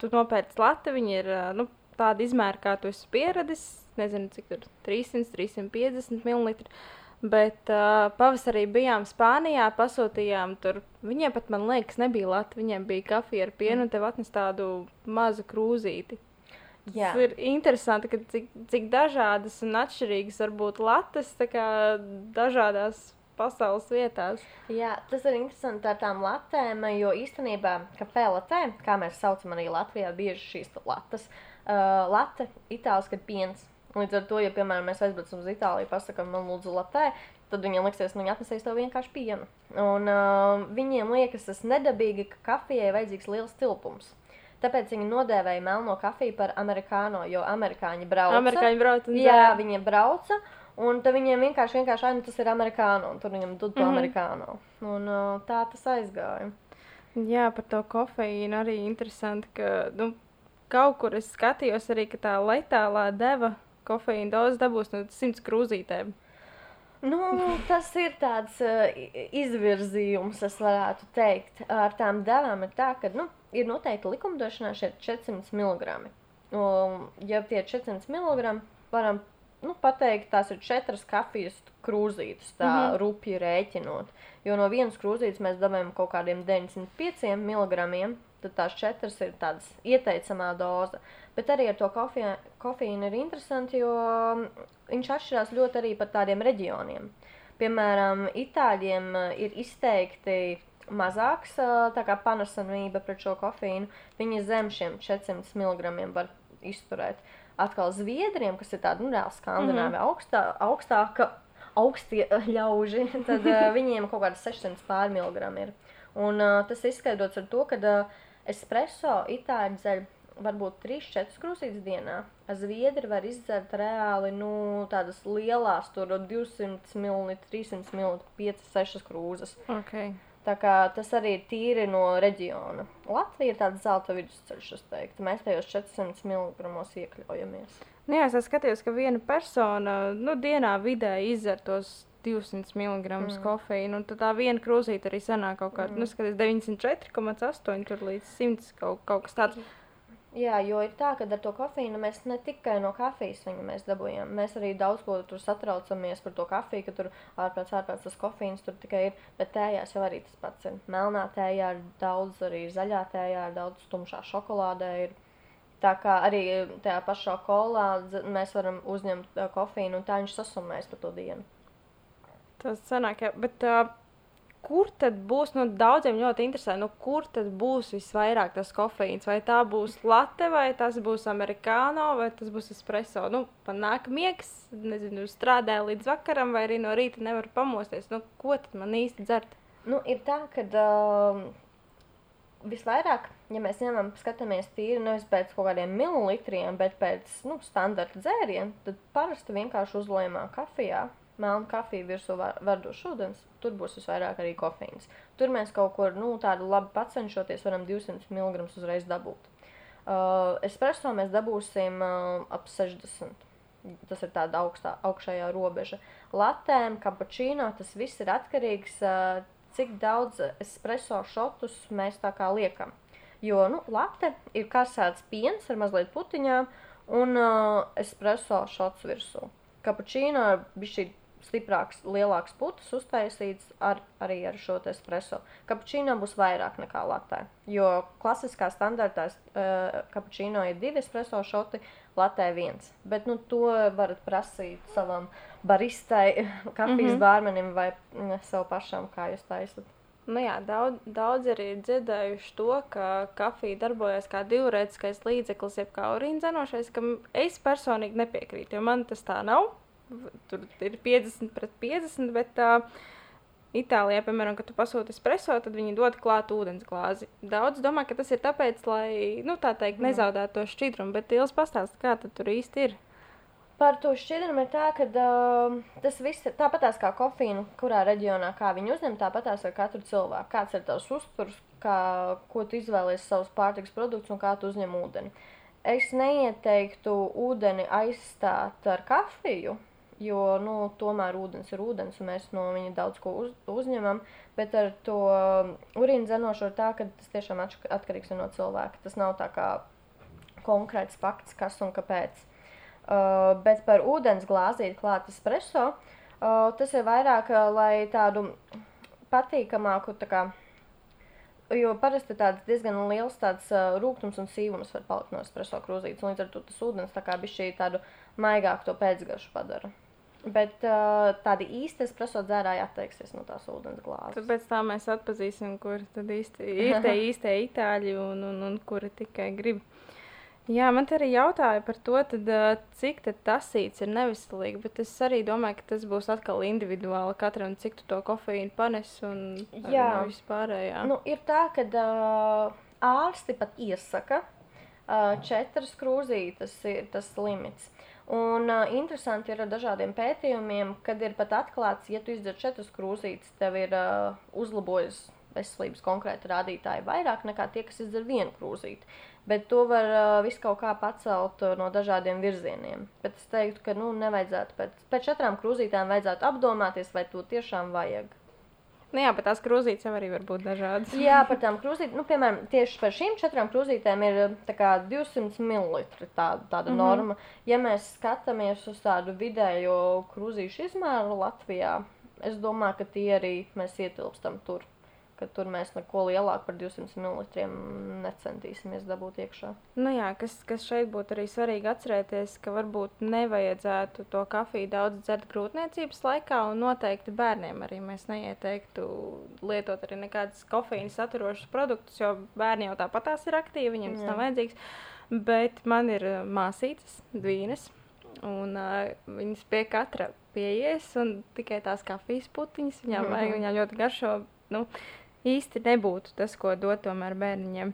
Tu nopērci lati, viņi ir uh, nu, tāda izmēra, kā tu esi pieradis. Nezinu, cik tur 300, 350 ml. Bet uh, pavasarī bijām Spānijā, pasūtījām tur. Viņiem pat, man liekas, nebija lati. Viņiem bija kafija ar pienu, un tev atnes tādu mazu krūzīti. Jā. Tas ir interesanti, ka cik, cik dažādas un atšķirīgas var būt latas dažādās pasaules vietās. Jā, tas ir interesanti ar tām latēm, jo īstenībā kafē latē, kā mēs saucam arī Latvijā, bieži šīs latas, uh, late itāliski ir piens. Līdz ar to, ja, piemēram, mēs aizbraucam uz Itāliju, pasakām, man lūdzu latē, tad viņiem liksies, ka viņi atnesīs to vienkārši pienu. Un uh, viņiem liekas tas nedabīgi, ka kafijai vajadzīgs liels tilpums. Tāpēc viņi nodēvēja melno kafiju par amerikāno, jo amerikāņi brauca. Amerikāņi brauc un Jā, viņi brauca. Un tad viņiem vienkārši, vienkārši nu, tas ir amerikāno, un tur viņam dod to mm. -hmm. amerikāno. Un uh, tā tas aizgāja. Jā, par to kofeīnu arī interesanti, ka nu, kaut kur es skatījos arī, ka tā letālā deva kofeīna doze dabūs no 100 krūzītēm. Nu, tas ir tāds uh, izvirzījums, es varētu teikt. Ar tām devām ir tā, ka nu, ir noteikti likumdošanā šeit 400 mg. Um, ja tie 400 mg varam nu, pateikt, tās ir četras kafijas krūzītes, tā mm -hmm. rupji rēķinot. Jo no vienas krūzītes mēs dabūjam kaut kādiem 95 mg, tad tās četras ir tādas ieteicamā doza. Bet arī ar to kofīnu ir interesanti, jo um, viņš atšķirās ļoti arī par tādiem reģioniem. Piemēram, Itāļiem uh, ir izteikti mazāks kā panesamība pret šo kofīnu. Viņi zem šiem 400 mg var izturēt. Atkal Zviedriem, kas ir tāda nu, reāli skandināva, mm -hmm. augstā, augstāka, augstie ļauži, tad viņiem kaut kāda 600 pārmilgramu ir. Un uh, tas izskaidrots ar to, ka uh, espreso itāļu dzeļ varbūt 3-4 krūzītes dienā. Zviedri var izdzert reāli nu, tādas lielas, tur 200 ml, 300 ml, 5-6 krūzes. Okay. Tā kā tas arī ir tīri no reģiona. Latvija ir tāds zelta vidusceļš, es teiktu. Mēs tajos 400 mg iekļaujamies. Nu, jā, es skatījos, ka viena persona nu, dienā vidēji izdzer tos 200 mg mm. kofeīnu. Tad tā viena krūzīte arī sanāk kaut kāda, mm. nu, skaties, 94,8 līdz 100 kaut, kaut kas tāds. Jā, jo ir tā, ka ar to kofīnu mēs ne tikai no kafijas viņu mēs dabūjām. Mēs arī daudz ko tur satraucamies par to kafiju, ka tur ārprāts, ārprāts tas kofīns tur tikai ir. Bet tējās jau arī tas pats ir. Melnā tējā ir daudz, arī zaļā tējā ir daudz, tumšā šokolādē ir. Tā kā arī tajā pašā kolā mēs varam uzņemt kofīnu un tā viņš sasumēs par to dienu. Tas sanāk, jā, bet uh, kur tad būs, nu, daudziem ļoti interesē, nu, kur tad būs visvairāk tas kofeīns? Vai tā būs latte, vai tas būs amerikāno, vai tas būs espreso? Nu, man nāk miegs, nezinu, strādāju līdz vakaram, vai arī no rīta nevaru pamosties. Nu, ko tad man īsti dzert? Nu, ir tā, ka uh, visvairāk, ja mēs ņemam, skatāmies tīri nevis pēc kaut kādiem mililitriem, bet pēc nu, standarta dzērieniem, tad parasti vienkārši uzlējumā kafijā melnu kafiju virsū verdošs ūdens, tur būs visvairāk arī kofeīns. Tur mēs kaut ko nu, tādu labi pacenšoties, varam 200 mg uzreiz dabūt. Uh, espreso mēs dabūsim uh, ap 60. Tas ir tāda augstā, augšējā robeža. Latēm, kapučīno, tas viss ir atkarīgs no uh, cik daudz espreso šotus mēs tā kā liekam. Jo nu, latte ir karsēts piens ar mazliet putiņām un uh, espreso šots virsū. Kapučīno ir bijis stiprāks, lielāks putas uztaisīts ar, arī ar šo espreso. Kapučīno būs vairāk nekā latē. Jo klasiskā standartā uh, kapučīno ir divi espreso šoti, latē viens. Bet nu, to varat prasīt savam baristai, kafijas mm -hmm. bārmenim vai ne, sev pašam, kā jūs taisat. Nu jā, daudz, daudz arī ir dzirdējuši to, ka kafija darbojas kā diurētiskais līdzeklis, jeb kā urīna zenošais, kam es personīgi nepiekrītu, jo man tas tā nav tur ir 50 pret 50, bet uh, Itālijā, piemēram, kad tu pasūti espreso, tad viņi dod klāt ūdens glāzi. Daudz domā, ka tas ir tāpēc, lai, nu, tā teikt, nezaudētu to šķidrumu, bet Ielas pastāst, kā tur īsti ir. Par to šķidrumu ir tā, ka uh, tas viss ir tāpatās kā kofīnu, kurā reģionā kā viņi uzņem, tāpatās ar katru cilvēku. Kāds ir tavs uzturs, kā, ko tu izvēlies savus pārtiks produktus un kā tu uzņem ūdeni. Es neieteiktu ūdeni aizstāt ar kafiju, Jo nu, tomēr ūdens ir ūdens, un mēs no viņa daudz ko uz, uzņemam. Bet ar to um, urīnu dzenošo ir tā, ka tas tiešām atkarīgs no cilvēka. Tas nav tā kā konkrēts fakts, kas un kāpēc. Uh, bet par ūdens glāzīti klāt espreso, uh, tas ir vairāk, uh, lai tādu patīkamāku. Tā kā, Jo parasti tāds diezgan liels tāds, uh, rūkums un sīvums var palikt no espreso krūzītes. Līdz ar to tas ūdens tā kā bija šī tādu maigāku to pēcgaršu padara. Bet uh, tādi īsti espreso dzērāji atteiksies no tās ūdens glāzes. Tad pēc tam mēs atpazīsim, kur tad īsti ir tie īstie itāļi un, un, un kuri tikai grib. Jā, man arī jautāja par to, tad, cik tas īets ir neviselīgi, bet es arī domāju, ka tas būs atkal individuāli katram, cik tu to kofeīnu panes un Jā. vispārējā. Nu, ir tā, ka uh, ārsti pat iesaka uh, četras krūzītes ir tas limits. Un uh, interesanti ir ar dažādiem pētījumiem, kad ir pat atklāts, ja tu izdzer četras krūzītes, tev ir uh, uzlabojis veselības konkrēti rādītāji vairāk nekā tie, kas izdzer vienu krūzīti. Bet to var uh, visu kaut kā pacelt uh, no dažādiem virzieniem. Bet es teiktu, ka nu, nevajadzētu pēc, pēc četrām krūzītēm vajadzētu apdomāties, vai to tiešām vajag. Nu jā, bet tās krūzītes jau arī var būt dažādas. Jā, par tām krūzītēm, nu, piemēram, tieši par šīm četrām krūzītēm ir tā kā 200 ml tā, tāda mm -hmm. norma. Ja mēs skatāmies uz tādu vidējo krūzīšu izmēru Latvijā, es domāju, ka tie arī mēs ietilpstam tur ka tur mēs neko lielāku par 200 ml necentīsimies dabūt iekšā. Nu jā, kas, kas šeit būtu arī svarīgi atcerēties, ka varbūt nevajadzētu to kafiju daudz dzert grūtniecības laikā, un noteikti bērniem arī mēs neieteiktu lietot arī nekādas kofīnas saturošas produktus, jo bērni jau tāpatās ir aktīvi, viņiem tas nav vajadzīgs. Bet man ir māsītes, dvīnes, un uh, viņas pie katra pieies, un tikai tās kafijas putiņas viņām vajag, viņām ļoti garšo. Nu, īsti nebūtu tas, ko dot tomēr bērniņiem.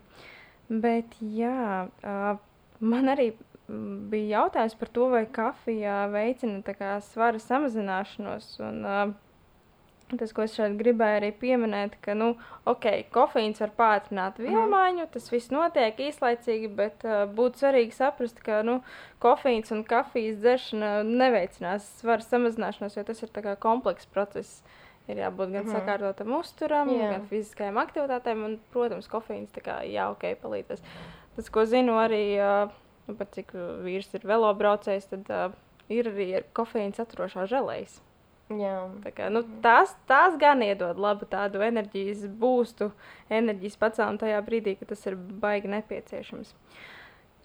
Bet jā, man arī bija jautājums par to, vai kafija veicina kā, svara samazināšanos. Un, Tas, ko es šeit gribēju arī pieminēt, ka, nu, ok, kofeīns var pātrināt vielmaiņu, tas viss notiek īslaicīgi, bet uh, būtu svarīgi saprast, ka, nu, kofeīns un kafijas dzeršana neveicinās svara samazināšanos, jo tas ir tā kā komplekss process. Uh, Ir jābūt gan mm -hmm. sakārtotam uzturam, Jā. gan fiziskajām aktivitātēm, un, protams, kofeīns ok, palīdzēs. Tas, ko zinu arī, nu, pat cik vīrs ir velobraucējs, tad uh, ir arī kofeīns saturošā žēlējas. Tā kā, nu, tās, tās gan iedod labu tādu enerģijas būstu, enerģijas pacēlumu tajā brīdī, kad tas ir baigi nepieciešams.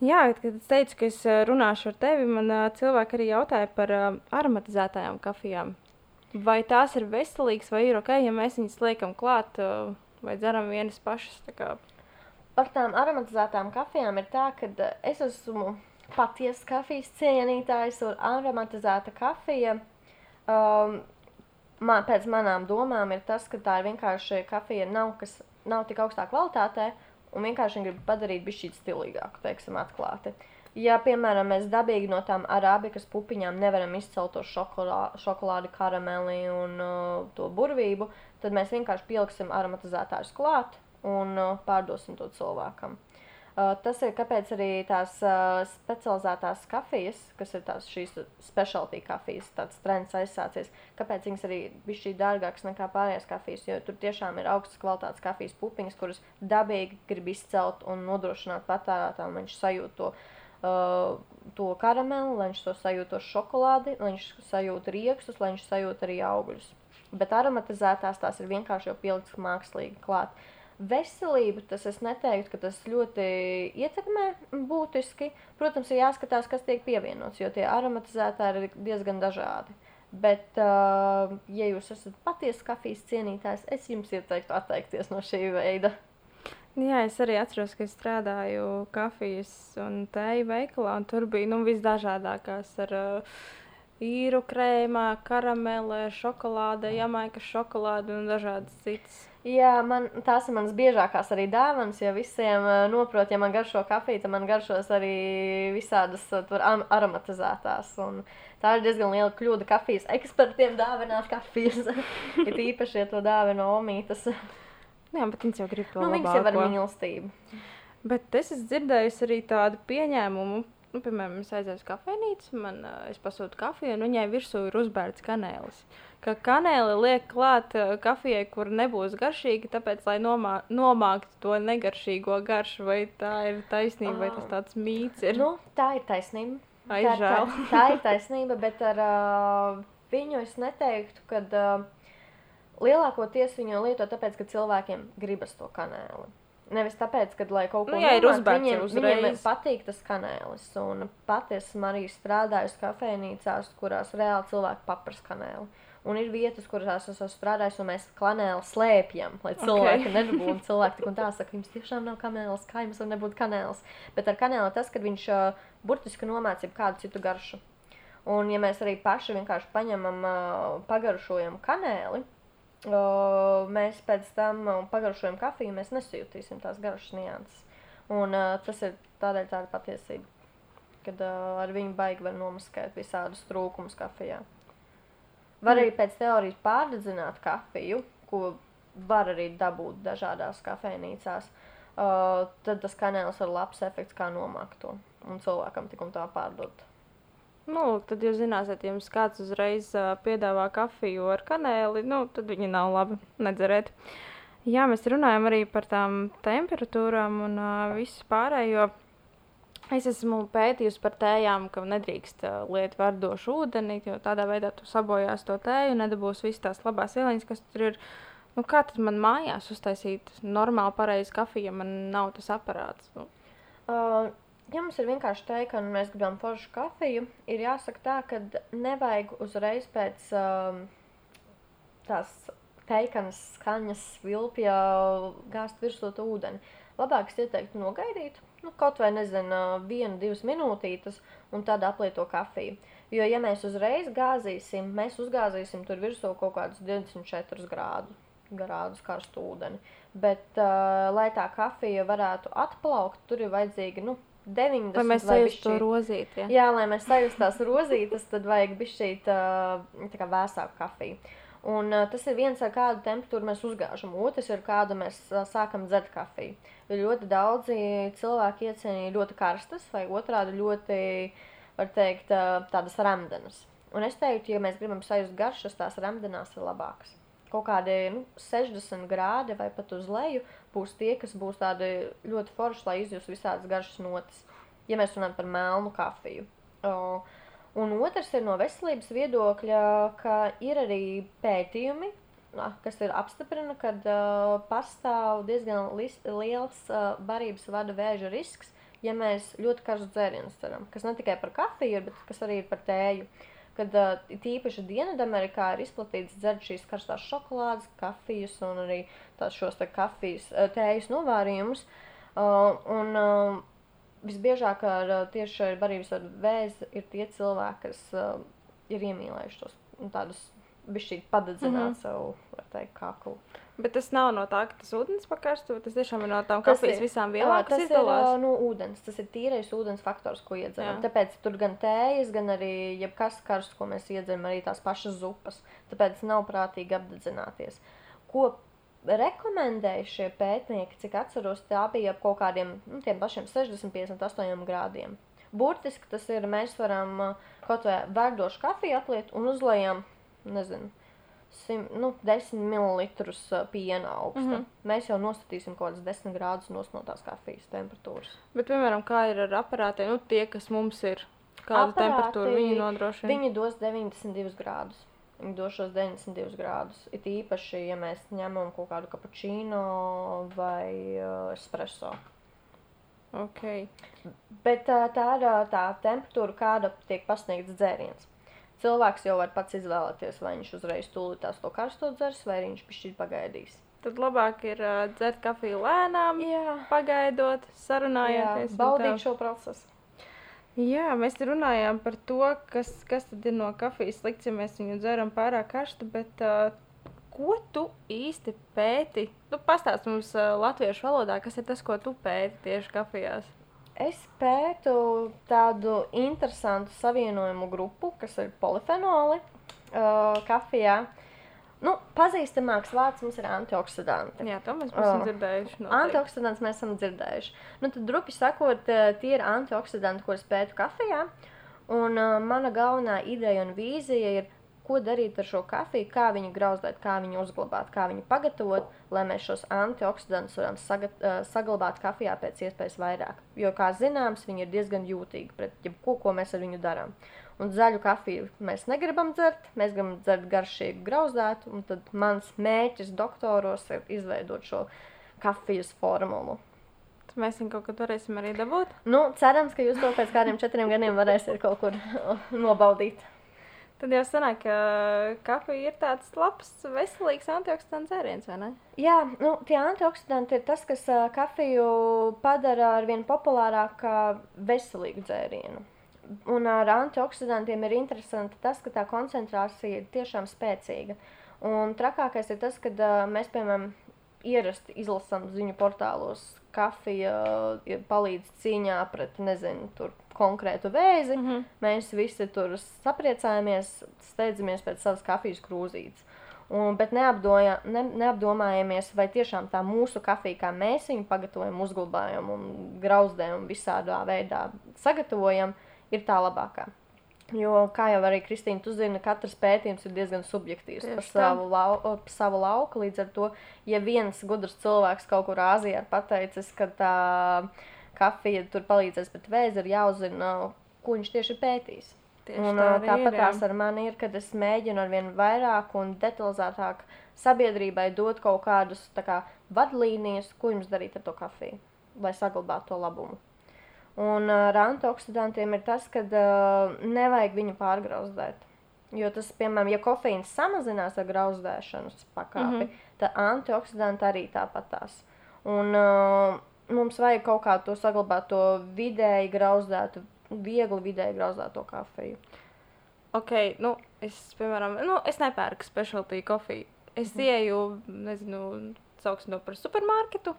Jā, kad es teicu, ka es runāšu ar tevi, man uh, cilvēki arī jautāja par uh, aromatizētajām kafijām. Vai tās ir veselīgas, vai ir ok, ja mēs viņus liekam klāt, uh, vai dzeram vienas pašas? Tā Par tām aromatizētām kafijām ir tā, ka uh, es esmu patiesa kafijas cienītājs un aromatizēta kafija. Um, man, pēc manām domām ir tas, ka tā ir vienkārši kafija, nav, kas nav tik augstā kvalitātē, un vienkārši grib padarīt bišķīt stilīgāku, teiksim, atklāti. Uh, Ja, piemēram, mēs dabīgi no tām arābikas pupiņām nevaram izcelt to šokolā, šokolādi, karameli un uh, to burvību, tad mēs vienkārši pieliksim aromatizētājus klāt un uh, pārdosim to cilvēkam. Uh, tas ir kāpēc arī tās uh, specializētās kafijas, kas ir tās šīs specialty kafijas, tāds trends aizsācies, kāpēc viņas arī bija šī dārgākas nekā pārējās kafijas, jo tur tiešām ir augstas kvalitātes kafijas pupiņas, kuras dabīgi grib izcelt un nodrošināt patērētājiem, viņš sajūt to uh, uh, to karamelu, lai viņš to sajūtu ar šokolādi, lai viņš sajūtu riekstus, lai viņš sajūtu arī augļus. Bet aromatizētās tās ir vienkārši jau pieliktas mākslīgi klāt. Veselību tas es neteiktu, ka tas ļoti ietekmē būtiski. Protams, ir jāskatās, kas tiek pievienots, jo tie aromatizētāji ir diezgan dažādi. Bet, uh, ja jūs esat patiesa kafijas cienītājs, es jums ieteiktu atteikties no šī veida. Jā, es arī atceros, ka strādāju kafijas un tēju veikalā, un tur bija nu, visdažādākās ar uh, īru krēmā, karamele, šokolāde, jamaikas šokolāde un dažādas citas. Jā, man, tās ir manas biežākās arī dāvanas, jo visiem uh, noprot, ja man garšo kafija, tad man garšos arī visādas uh, tur aromatizētās. Un tā ir diezgan liela kļūda kafijas ekspertiem dāvināt kafijas. Ir īpaši, ja to dāvina omītas. Jā, bet viņas jau grib to nu, labāko. Viņas jau ar mīlestību. Bet es esmu dzirdējusi arī tādu pieņēmumu, nu, piemēram, es aizēju uz kafejnīcu, man uh, es pasūtu kafiju, un viņai virsū ir uzbērts kanēlis. Ka kanēli liek klāt kafijai, kur nebūs garšīga, tāpēc, lai nomā, nomāktu to negaršīgo garšu, vai tā ir taisnība, oh. vai tas tāds mīts ir. Nu, tā ir taisnība. Ai, tā, tā, tā ir taisnība, bet ar uh, viņu es neteiktu, ka. Uh, Lielākoties viņu lieto tāpēc, ka cilvēkiem gribas to kanāli. Nevis tāpēc, ka, lai kaut ko nu, jā, nomāt, viņiem, viņiem patīk tas kanēlis. Un pat esmu arī strādājusi kafejnīcās, kurās reāli cilvēki papras kanēli. Un ir vietas, kurās es esmu strādājis, un mēs kanēli slēpjam, lai cilvēki okay. nedabūtu. Cilvēki tik un tā saka, jums tiešām nav kanēlis, kā jums var nebūt kanēlis. Bet ar kanēli tas, ka viņš uh, burtiski nomāca kādu citu garšu. Un ja mēs arī paši vienkārši paņemam, uh, pagaršojam kanēli, Uh, mēs pēc tam pagaršojam kafiju, mēs nesajūtīsim tās garšas nianses. Un tas ir tādēļ tā ir patiesība, kad ar viņu baigi var nomaskēt visādus trūkumus kafijā. Var arī pēc teorijas pārdedzināt kafiju, ko var arī dabūt dažādās kafejnīcās. uh, tad tas kanāls ir labs efekts, kā nomākt to un cilvēkam tik un tā pārdot. Nu, lūk, tad jūs zināsiet, ja jums kāds uzreiz uh, piedāvā kafiju ar kanēli, nu, tad viņi nav labi nedzerēt. Jā, mēs runājam arī par tām temperatūrām un uh, visu pārējo. Es esmu pētījusi par tējām, ka nedrīkst uh, lietot verdošu ūdeni, jo tādā veidā tu sabojās to tēju un nedabūsi visas tās labās ieliņas, kas tur ir. Nu, kā tad man mājās uztaisīt normālu, pareizu kafiju, ja man nav tas aparāts? Nu, Uh, ja mums ir vienkārši teika, un mēs gribam foršu kafiju, ir jāsaka tā, ka nevajag uzreiz pēc um, tās teikanas skaņas vilpja gāzt virsū to ūdeni. Labāk es ieteiktu nogaidīt, nu, kaut vai, nezinu, vienu, divas minūtītes, un tad apliet to kafiju. Jo, ja mēs uzreiz gāzīsim, mēs uzgāzīsim tur virsū kaut kādus 24 grādus grādus karstu ūdeni. Bet, uh, lai tā kafija varētu atplaukt, tur ir vajadzīgi nu, 90 Lai mēs sajustu to rozīt. Ja? Jā, lai mēs sajustu tās rozītes, tad vajag bišķīt tā kā vēsāku kafiju. Un, tas ir viens, ar kādu temperatūru mēs uzgāžam. Otrs ir, kādu mēs sākam dzert kafiju. Jo ļoti daudzi cilvēki iecienīja ļoti karstas, vai otrādi ļoti, var teikt, tādas ramdenas. Un es teiktu, ja mēs gribam sajust garšas, tās ramdenās ir labākas. Kaut kādi nu, 60 grādi vai pat uz leju būs tie, kas būs tādi ļoti forši, lai izjustu visādas garšas notis. Ja mēs runājam par melnu kafiju. O, Un otrs ir no veselības viedokļa, ka ir arī pētījumi, kas ir apstiprina, ka uh, pastāv diezgan lis, liels uh, barības vada vēža risks, ja mēs ļoti karstu dzērienus ceram. Kas ne tikai par kafiju, bet kas arī ir par tēju. Kad tīpaši Dienvidamerikā ir izplatīts dzert šīs karstās šokolādes, kafijas un arī tās šos te kafijas, tējas novārījumus. Un, visbiežāk ar tieši ar barības vadu vēzi ir tie cilvēki, kas ir iemīlējuši tos nu, tādus bišķīgi padedzināt mm -hmm. savu, var teikt, kaklu. Bet tas nav no tā, ka tas ūdens pakarsto, tas tiešām ir no tām kafijas visām vielām, kas tas ir izdalās. no ūdens, tas ir tīrais ūdens faktors, ko iedzeram. Jā. Tāpēc tur gan tējas, gan arī jebkas karsts, ko mēs iedzeram, arī tās pašas zupas. Tāpēc nav prātīgi apdedzināties. Ko rekomendēja šie pētnieki, cik atceros, tā bija ap kaut kādiem nu, tiem pašiem 60, 58 grādiem. Burtiski tas ir, mēs varam kaut vai verdošu kafiju apliet un uzlējam, nezinu, sim, nu, 10 ml piena augsta. Mm. -hmm. Mēs jau nostatīsim kaut kādas 10 grādus no tās kafijas temperatūras. Bet, piemēram, kā ir ar aparātiem, nu, tie, kas mums ir, kādu Aparāti, temperatūru viņi nodrošina? Viņi dos 92 grādus. Viņi dos šos 92 grādus. It īpaši, ja mēs ņemam kaut kādu kapučīno vai uh, espreso. Okay. Bet uh, tā ir tā temperatūra, kāda tiek pasniegts dzēriens. Cilvēks jau var pats izvēlēties, vai viņš uzreiz tūlītās to karsto dzers, vai viņš pišķīt pagaidīs. Tad labāk ir uh, dzert kafiju lēnām, Jā, pagaidot, sarunājoties. baudīt šo procesu. Jā, mēs runājām par to, kas, kas tad ir no kafijas slikts, ja mēs viņu dzeram pārāk karstu, bet uh, ko tu īsti pēti? Nu, pastāst mums uh, latviešu valodā, kas ir tas, ko tu pēti tieši kafijās. Es pētu tādu interesantu savienojumu grupu, kas ir polifenoli uh, kafijā. Nu, pazīstamāks vārds mums ir antioksidanti. Jā, to mēs esam Ah. dzirdējuši. noteikti. Antioksidantus mēs esam dzirdējuši. Nu, tad, drupi sakot, tie ir antioksidanti, kurus pētu kafijā. Un uh, mana galvenā ideja un vīzija ir, ko darīt ar šo kafiju, kā viņu grauzdēt, kā viņu uzglabāt, kā viņu pagatavot, lai mēs šos antioksidantus varam sagat, uh, saglabāt kafijā pēc iespējas vairāk. Jo, kā zināms, viņi ir diezgan jūtīgi pret jebko, ko mēs ar viņu darām. Un zaļu kafiju mēs negribam dzert, mēs gribam dzert garšīgu grauzdētu, un tad mans mērķis doktoros ir izveidot šo kafijas formulu. Mēs viņu kaut kad varēsim arī dabūt. Nu, cerams, ka jūs to pēc kādiem četriem gadiem varēsiet kaut kur nobaudīt. Tad jau sanāk, ka kafija ir tāds labs, veselīgs antioksidantu dzēriens, vai ne? Jā, nu, tie antioksidanti ir tas, kas kafiju padara ar vien populārāku veselīgu dzērienu. Un ar antioksidantiem ir interesanti tas, ka tā koncentrācija ir tiešām spēcīga. Un trakākais ir tas, ka mēs, piemēram, ierasti izlasām ziņu portālos, kafija palīdz cīņā pret, nezinu, tur konkrētu vēzi. Mhm. Mēs visi tur sapriecājamies, steidzamies pēc savas kafijas krūzītes. Un, bet neapdoja, ne, neapdomājamies, vai tiešām tā mūsu kafija, kā mēs viņu pagatavojam, uzglabājam un grauzdējam un visādā veidā sagatavojam, ir tā labākā. Jo, kā jau arī Kristīna, tu zini, katrs pētījums ir diezgan subjektīvs Tieši par savu, lau, par savu lauku. Līdz ar to, ja viens gudrs cilvēks kaut kur Āzijā ir pateicis, ka tā kafija tur palīdzēs pret vēzi, ir jāuzzina, ko viņš tieši ir pētījis. Tieši Un, tā tāpat tās ar mani ir, kad es mēģinu ar vien vairāk un detalizētāk sabiedrībai dot kaut kādus kā, vadlīnijas, ko jums darīt ar to kafiju, lai saglabātu to labumu. Un ar antioksidantiem ir tas, ka uh, nevajag viņu pārgrauzdēt. Jo tas, piemēram, ja kofeīns samazinās ar grauzdēšanas pakāpi, mm -hmm. tad antioksidanti arī tāpatās. Un uh, mums vajag kaut kā to saglabāt, to vidēji grauzdētu, viegli vidēji grauzdēto kafiju. Ok, nu, es, piemēram, nu, es nepērku specialty kofiju. Es mm. ieju, nezinu, sauksim to par supermarketu.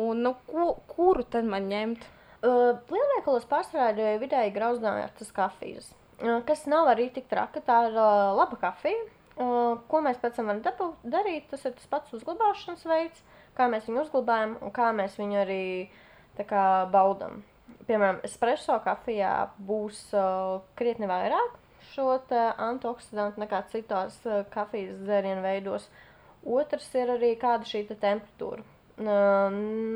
Un, nu, ko, kuru tad man ņemt? Uh, Lielveikalos pārsvarā ir vidēji grauzdētas kafijas, uh, kas nav arī tik traka. Tā ir uh, laba kafija. Uh, ko mēs pēc tam varam darīt, tas ir tas pats uzglabāšanas veids, kā mēs viņu uzglabājam un kā mēs viņu arī kā, baudam. Piemēram, espreso kafijā būs uh, krietni vairāk šo antioksidantu nekā citās uh, kafijas dzērienu veidos. Otrs ir arī kāda šī te temperatūra. Uh,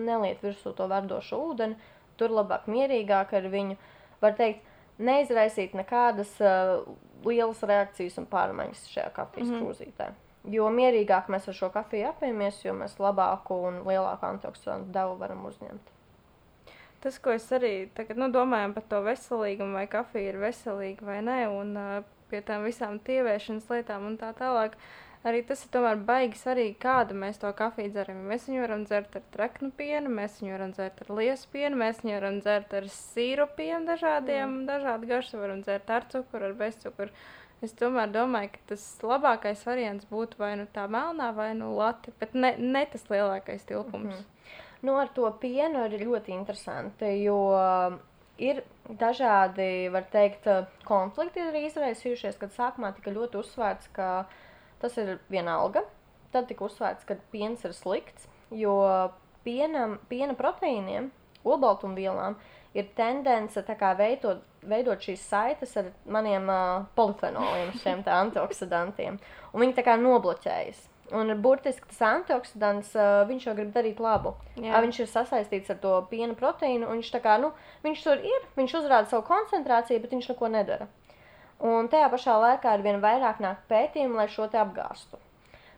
neliet virsū to verdošo ūdeni, tur labāk mierīgāk ar viņu. Var teikt, neizraisīt nekādas uh, lielas reakcijas un pārmaiņas šajā kafijas mm. -hmm. krūzītē. Jo mierīgāk mēs ar šo kafiju apējamies, jo mēs labāku un lielāku antioksidantu devu varam uzņemt. Tas, ko es arī tagad nu, domāju par to veselīgumu, vai kafija ir veselīga vai nē, un pie tām visām tieviešanas lietām un tā tālāk. Arī tas ir tomēr baigi svarīgi, kādu mēs to kafiju dzeram. Mēs viņu varam dzert ar traknu pienu, mēs viņu varam dzert ar liesu pienu, mēs viņu varam dzert ar sīrupiem dažādiem, mm. dažādi garši, varam dzert ar cukuru, ar bezcukuru. Es tomēr domāju, ka tas labākais variants būtu vai nu tā melnā, vai nu lati, bet ne, ne tas lielākais tilpums. Mm -hmm. Nu, ar to pienu ir ļoti interesanti, jo ir dažādi, var teikt, konflikti arī izraisījušies, kad sākumā tika ļoti uzsvērts, ka tas ir vienalga. Tad tika uzsvērts, ka piens ir slikts, jo pienam, piena proteīniem, olbaltumvielām ir tendence veidot, veidot šīs saites ar maniem uh, polifenoliem, šiem antioksidantiem. Un viņi tā kā nobloķējas. Un burtiski tas antioksidants, uh, viņš jau grib darīt labu. Jā. Viņš ir sasaistīts ar to piena proteīnu, un viņš, kā, nu, viņš tur ir, viņš uzrāda savu koncentrāciju, bet viņš neko nedara. Un tajā pašā laikā ar vien vairāk nāk pētījumi, lai šo te apgāstu.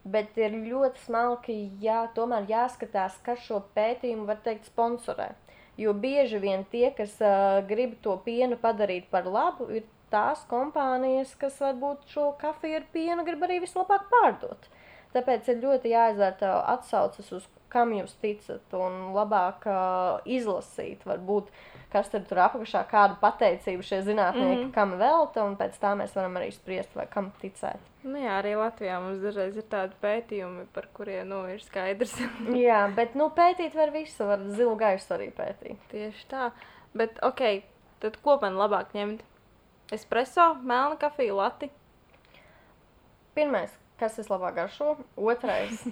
Bet ir ļoti smalki, jā, tomēr jāskatās, kas šo pētījumu var teikt sponsorē. Jo bieži vien tie, kas uh, grib to pienu padarīt par labu, ir tās kompānijas, kas varbūt šo kafiju ar pienu grib arī vislabāk pārdot. Tāpēc ir ļoti jāizvērtē atsauces uz kam jūs ticat, un labāk uh, izlasīt, varbūt, kas tad tur apakšā, kādu pateicību šie zinātnieki mm kam velta, un pēc tā mēs varam arī spriest, vai kam ticēt. Nu, jā, arī Latvijā mums dažreiz ir tādi pētījumi, par kuriem nu, ir skaidrs. Jā, bet nu, pētīt var visu, var zilu gaisu arī pētīt. Tieši tā. Bet, ok, tad ko man labāk ņemt? Espreso, melna kafija, lati. Pirmais, kas vislabāk garšo, otrais.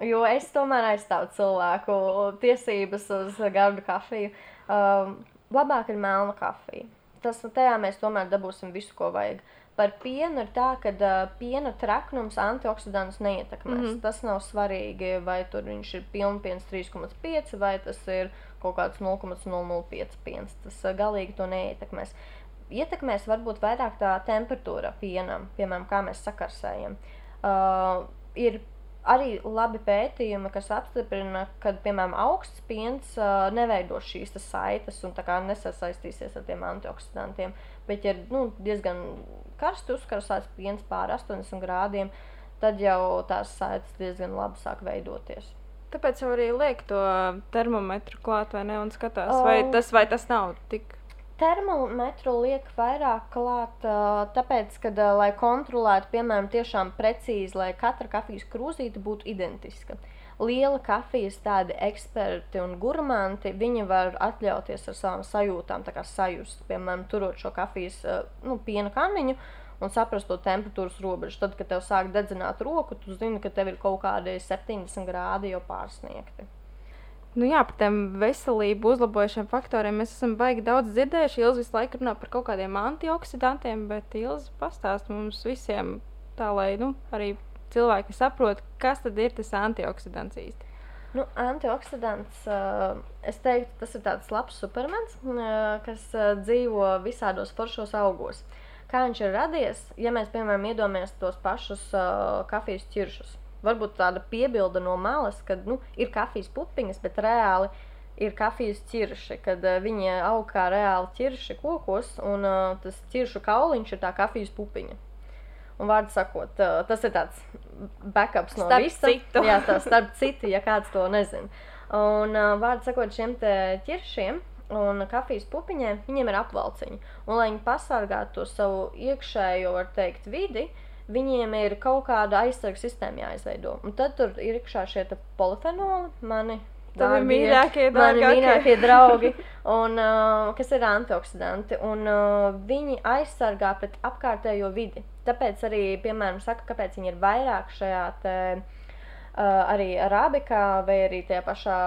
Jo es tomēr aizstāvu cilvēku tiesības uz gardu kafiju. Um, labāk ir melna kafija. Tas tajā mēs tomēr dabūsim visu, ko vajag. Par pienu ir tā, ka uh, piena traknums antioksidantus neietekmēs. Mm. -hmm. Tas nav svarīgi, vai tur viņš ir pilnpiens 3,5 vai tas ir kaut kāds 0,005 piens. Tas uh, galīgi to neietekmēs. Ietekmēs varbūt vairāk tā temperatūra pienam, piemēram, kā mēs sakarsējam. Uh, ir arī labi pētījumi, kas apstiprina, ka, piemēram, augsts piens uh, neveido šīs te saites un nesasaistīsies ar tiem antioksidantiem. Bet, ja ir nu, diezgan karsts uzkarsāts piens pār 80 grādiem, tad jau tās saites diezgan labi sāk veidoties. Tāpēc jau arī liek to termometru klāt, vai ne? Un skatās, oh. vai, tas, vai tas nav tik. Termometru liek vairāk klāt, tāpēc, ka, lai kontrolētu, piemēram, tiešām precīzi, lai katra kafijas krūzīte būtu identiska. Liela kafijas tādi eksperti un gurmanti, viņi var atļauties ar savām sajūtām tā kā sajust, piemēram, turot šo kafijas nu, piena kanniņu un saprast to temperatūras robežu. Tad, kad tev sāk dedzināt roku, tu zini, ka tev ir kaut kādi 70 grādi jau pārsniegti. Nu jā, par tiem veselību uzlabojušiem faktoriem mēs esam baigi daudz dzirdējuši. Ilzi visu laiku runā par kaut kādiem antioksidantiem, bet Ilzi pastāst mums visiem tā, lai nu, arī cilvēki saprot, kas tad ir tas antioksidants īsti. Nu, antioksidants, uh, es teiktu, tas ir tāds labs supermens, uh, kas uh, dzīvo visādos foršos augos. Kā viņš ir radies, ja mēs, piemēram, iedomājamies tos pašus kafijas ķiršus. Varbūt tāda piebilde no malas, ka nu, ir kafijas pupiņas, bet reāli ir kafijas ķirši, kad uh, viņi aug kā reāli ķirši kokos, un uh, tas ķiršu kauliņš ir tā kafijas pupiņa. Un, vārdu sakot, uh, tas ir tāds backups no Starp visa. citu. Jā, tā starp citu, ja kāds to nezina. Un, uh, vārdu sakot, šiem ķiršiem un kafijas pupiņiem, viņiem ir apvalciņi. Un, lai viņi pasargātu to savu iekšējo, var teikt, vidi, viņiem ir kaut kāda aizsardzības sistēma jāizveido. Un tad tur ir iekšā šie polifenoli, mani. Tavi mīļākie, mani mīļākie draugi, un, uh, kas ir antioksidanti. Un, uh, viņi aizsargā pret apkārtējo vidi. Tāpēc arī, piemēram, saka, kāpēc viņi ir vairāk šajā te, uh, arī arābikā vai arī tajā pašā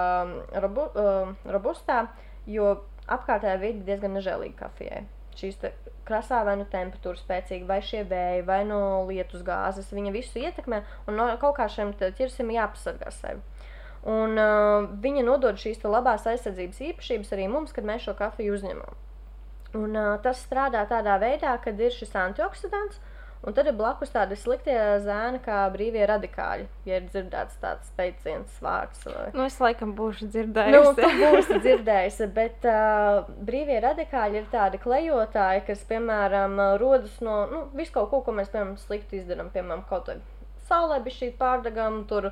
robu, uh, robustā, jo apkārtējā vidi diezgan nežēlīga kafijai. Šīs krasā vai nu temperatūra spēcīga, vai šie vēji, vai no lietus gāzes, viņa visu ietekmē, un no kaut kā šiem ķirsim jāpasargā sevi. Un uh, viņa nodod šīs labās aizsardzības īpašības arī mums, kad mēs šo kafiju uzņemam. Un, uh, tas strādā tādā veidā, ka ir šis antioksidants, un tad ir blakus tādi sliktie zēni, kā brīvie radikāļi. Ja ir dzirdēts tāds teiciens, vārds. Vai... Nu, es laikam būšu Nu, dzirdējusi. tu būsi dzirdējusi, bet uh, brīvie radikāļi ir tādi klejotāji, kas, piemēram, uh, rodas no nu, visu kaut ko, ko mēs, piemēram, slikti izdarām. Piemēram, kaut vai saulē bija šī pārdagama, tur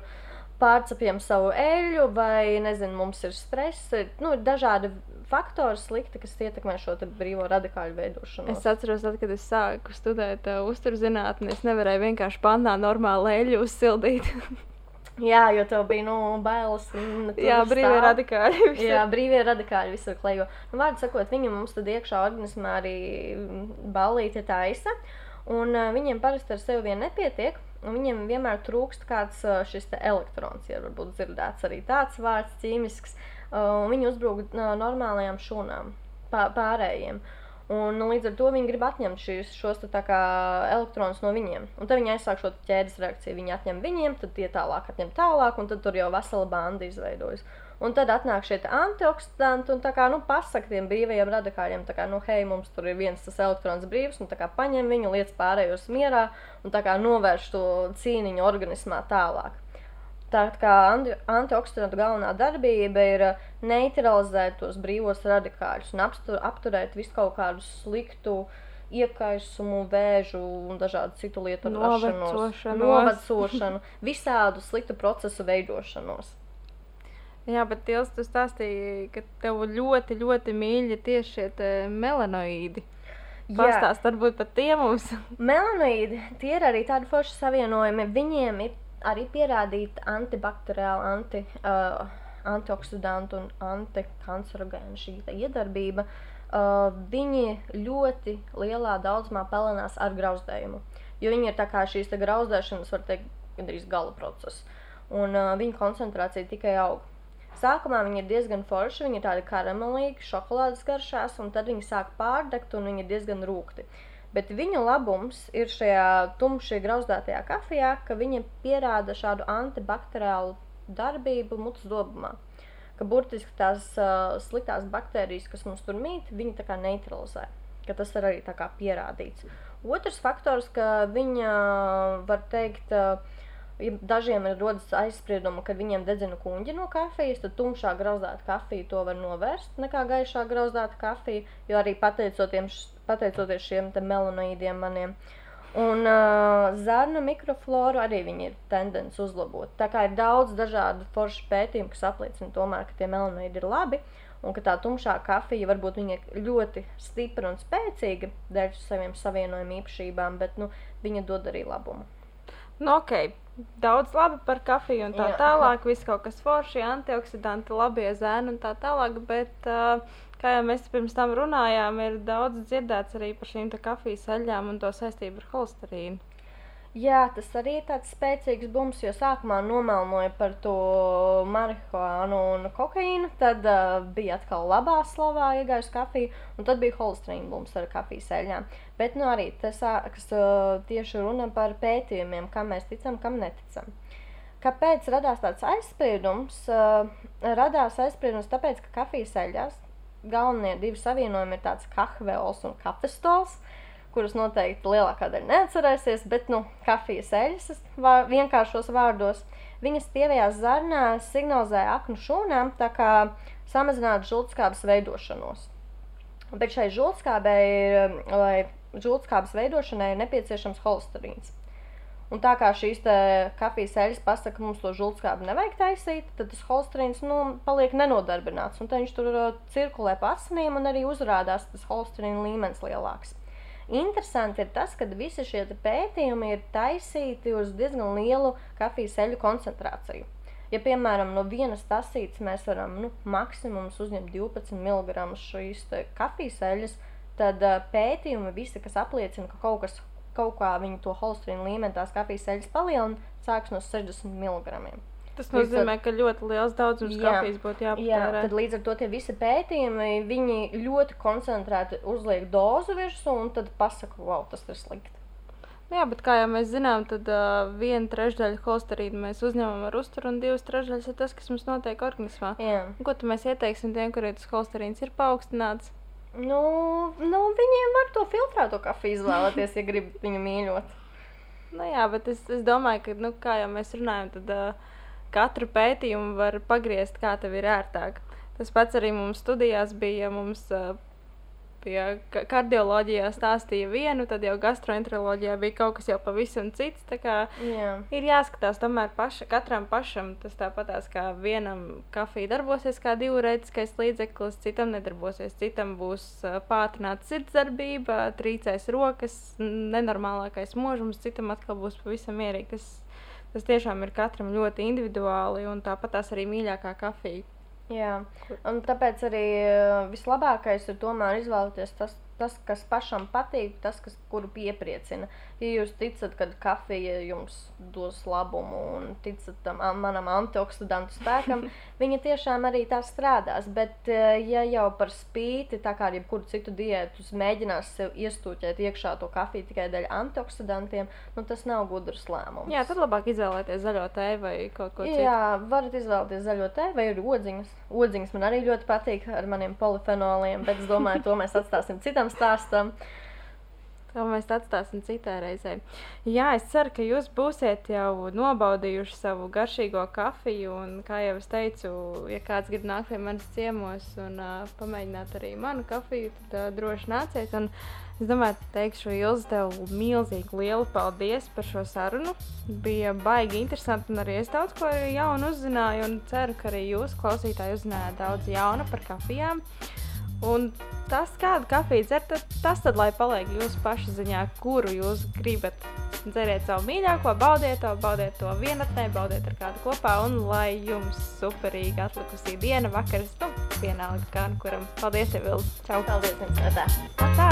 pārcepjam savu eļļu, vai, nezinu, mums ir stress. Nu, ir dažādi faktori slikti, kas ietekmē šo brīvo radikāļu veidošanu. Es atceros, tad, kad es sāku studēt uh, uzturzinātni, es nevarēju vienkārši pannā normāli eļļu uzsildīt. Jā, jo tev bija, nu, bailes. tur Jā, brīvie radikāļi. Jā, brīvie radikāļi visur klejo. Nu, Vārdu sakot, viņi mums tad iekšā organismā arī balīti taisa. Un uh, viņiem parasti ar sevi vien nepietiek. un Viņiem vienmēr trūkst kāds uh, šis elektrons, ja varbūt dzirdēts arī tāds vārds, ķīmisks. Un viņi uzbrūk normālajām šūnām, pā, pārējiem. Un, līdz ar to viņi grib atņemt šīs, šos kā elektronus no viņiem. Un tad viņi aizsāk šo ķēdes reakciju. Viņi atņem viņiem, tad tie tālāk atņem tālāk, un tad tur jau vesela banda izveidojas. Un tad atnāk šie antioksidanti un tā kā nu, pasaka tiem brīvajiem radikāļiem, tā kā, nu, hei, mums tur ir viens tas elektrons brīvs, un tā kā paņem viņu, liec pārējos mierā un tā kā novērš to cīniņu organismā tālāk. Tā kā anti- antioksidantu galvenā darbība ir uh, neutralizēt tos brīvos radikāļus un apstur, apturēt visu kaut kādu sliktu iekaisumu, vēžu un dažādu citu lietu novecošanu, visādu sliktu procesu veidošanos. Jā, bet Tils, tu stāstīji, ka tev ļoti, ļoti mīļi tieši šie melanoīdi. Pastāst varbūt par tiem mums. Melanoīdi, tie ir arī tādi forši savienojumi. Viņiem ir arī pierādīta antibakteriāla, anti, uh, antioksidantu un antikancerogēna šī iedarbība. Uh, viņi ļoti lielā daudzumā pelinās ar grauzdējumu. Jo viņi ir tā kā šīs grauzdēšanas, var teikt, gandrīz gala process. Un uh, viņa koncentrācija tikai aug. Sākumā viņi ir diezgan forši, viņi ir tādi karamelīgi, šokolādes garšās, un tad viņi sāk pārdegt un viņi ir diezgan rūkti. Bet viņu labums ir šajā tumšajā grauzdētajā kafijā, ka viņi pierāda šādu antibakteriālu darbību mutes dobumā. Ka burtiski tās uh, sliktās baktērijas, kas mums tur mīt, viņi tā kā neutralizē. Ka tas ir arī tā kā pierādīts. Otrs faktors, ka viņa var teikt, uh, ja dažiem rodas aizspriedumi, ka viņiem dedzina kuģi no kafijas, tad tumšā grauzdēta kafija to var novērst nekā gaišā grauzdēta kafija, jo arī pateicoties, pateicoties šiem melanoīdiem maniem. Un uh, zarnu mikrofloru arī viņi ir tendence uzlabot. Tā kā ir daudz dažādu foršu pētījumu, kas apliecina tomēr, ka tie melanoīdi ir labi, un ka tā tumšā kafija varbūt viņa ļoti stipra un spēcīga dēļ saviem savienojuma īpašībām, bet nu, viņa dod arī labumu. Nu, ok, daudz labi par kafiju un tā Jā. tālāk. Viss kaut kas forši, antioksidanti, labie zēni un tā tālāk. Bet uh, kā jau mēs pirms tam runājām, ir daudz dzirdēts arī par šīm kafijas eļļām un to saistību ar holesterīnu. Jā, tas arī ir tāds spēcīgs bums, jo sākumā nomelnoja par to marihuānu un kokaīnu. Tad uh, bija atkal labā slavā iegājusi kafija, un tad bija holesterīna bums ar kafijas eļļām. Bet nu, arī tas sākas uh, tieši runa par pētījumiem, kam mēs ticam, kam neticam. Kāpēc radās tāds aizspriedums? Uh, radās aizspriedums tāpēc, ka kafijas eļļās galvenie divi savienojumi ir tāds kahveols un kafestols. Uh, kurus noteikti lielākā daļa neatcerēsies, bet nu, kafijas eļļas vār, vienkāršos vārdos. Viņas tievajās zarnās signalizē aknu šūnām, tā kā samazināt žultskābes veidošanos. Bet šai žultskābei, lai žultskābes veidošanai ir nepieciešams holesterīns. Un tā kā šīs kafijas eļļas pasaka, ka mums to žultskābi nevajag taisīt, tad tas holesterīns nu, paliek nenodarbināts. Un tad viņš tur uh, cirkulē pa asinīm un arī uzrādās tas holesterīna līmenis lielāks. Interesanti ir tas, ka visi šie pētījumi ir taisīti uz diezgan lielu kafijas eļļu koncentrāciju. Ja, piemēram, no vienas tasītes mēs varam nu, maksimums uzņemt 12 mg šīs kafijas eļļas, tad pētījumi visi, kas apliecina, ka kaut kas kaut kā viņa to holesterīnu līmeni tās kafijas eļļas palielina, sāks no 60 mg. Tas nozīmē, ka ļoti liels daudzums jā, kafijas būtu jāpatērē. Jā, tad līdz ar to tie visi pētījumi, viņi ļoti koncentrēti uzliek dozu virsū un tad pasaka, wow, tas ir slikti. Nu jā, bet kā jau mēs zinām, tad uh, viena trešdaļa holesterīna mēs uzņemam ar uzturu, un divas trešdaļas ir tas, kas mums notiek organismā. Jā. Ko tad mēs ieteiksim tiem, kuriem tas holesterīns ir paaugstināts? Nu, nu, viņiem var to filtrēto kafiju izvēlēties, ja grib viņu mīļot. Nu jā, bet es, es domāju, ka, nu, kā jau mēs runājam, tad uh, katru pētījumu var pagriezt, kā tev ir ērtāk. Tas pats arī mums studijās bija. Mums, pie kardioloģijā stāstīja vienu, tad jau gastroenteroloģijā bija kaut kas pavisam cits. Jā. Ir jāskatās tomēr paša, katram pašam. Tas tāpatās kā vienam kafija darbosies kā diurētiskais līdzeklis, citam nedarbosies. Citam būs pātrināta sirdsdarbība, trīcēs rokas, nenormālākais mūžums, citam atkal būs pavisam mierīgi. Tas tas tiešām ir katram ļoti individuāli, un tāpat tās arī mīļākā kafija. Jā, un tāpēc arī eh, vislabākais ir tomēr izvēlēties tas, tas, kas pašam patīk, tas, kas, kuru piepriecina. Ja jūs ticat, ka kafija jums dos labumu un ticat tam manam antioksidantu spēkam, viņa tiešām arī tā strādās. Bet, eh, ja jau par spīti, tā kā ar jebkuru citu diētu, mēģinās sev iestūķēt iekšā to kafiju tikai dēļ antioksidantiem, nu, tas nav gudrs lēmums. Jā, tad labāk izvēlēties zaļo tēju vai kaut ko citu. Jā, varat izvēlēties zaļo tēju vai odziņas. Odziņas man arī ļoti patīk ar maniem polifenoliem, bet es domāju, to mēs atstāsim citam stāstam. To mēs atstāsim citā reizē. Jā, es ceru, ka jūs būsiet jau nobaudījuši savu garšīgo kafiju. Un, kā jau es teicu, ja kāds grib nākt pie manis ciemos un uh, pamēģināt arī manu kafiju, tad uh, droši nāciet. Un es domāju, teikšu Ilzi tev milzīgi lielu paldies par šo sarunu. Bija baigi interesanti un arī es daudz ko jaunu uzzināju. Un ceru, ka arī jūs, klausītāji, uzzinājāt daudz jaunu par kafijām. Un tas, kādu kafiju dzert, tad, tas tad lai paliek jūsu pašu ziņā, kuru jūs gribat. Dzeriet savu mīļāko, baudiet to, baudiet to vienatnē, baudiet ar kādu kopā un lai jums superīga atlikusī diena, vakars, nu, vienalga kā nu kuram. Paldies, Evilis! Čau! Paldies, jums! Atā! Atā!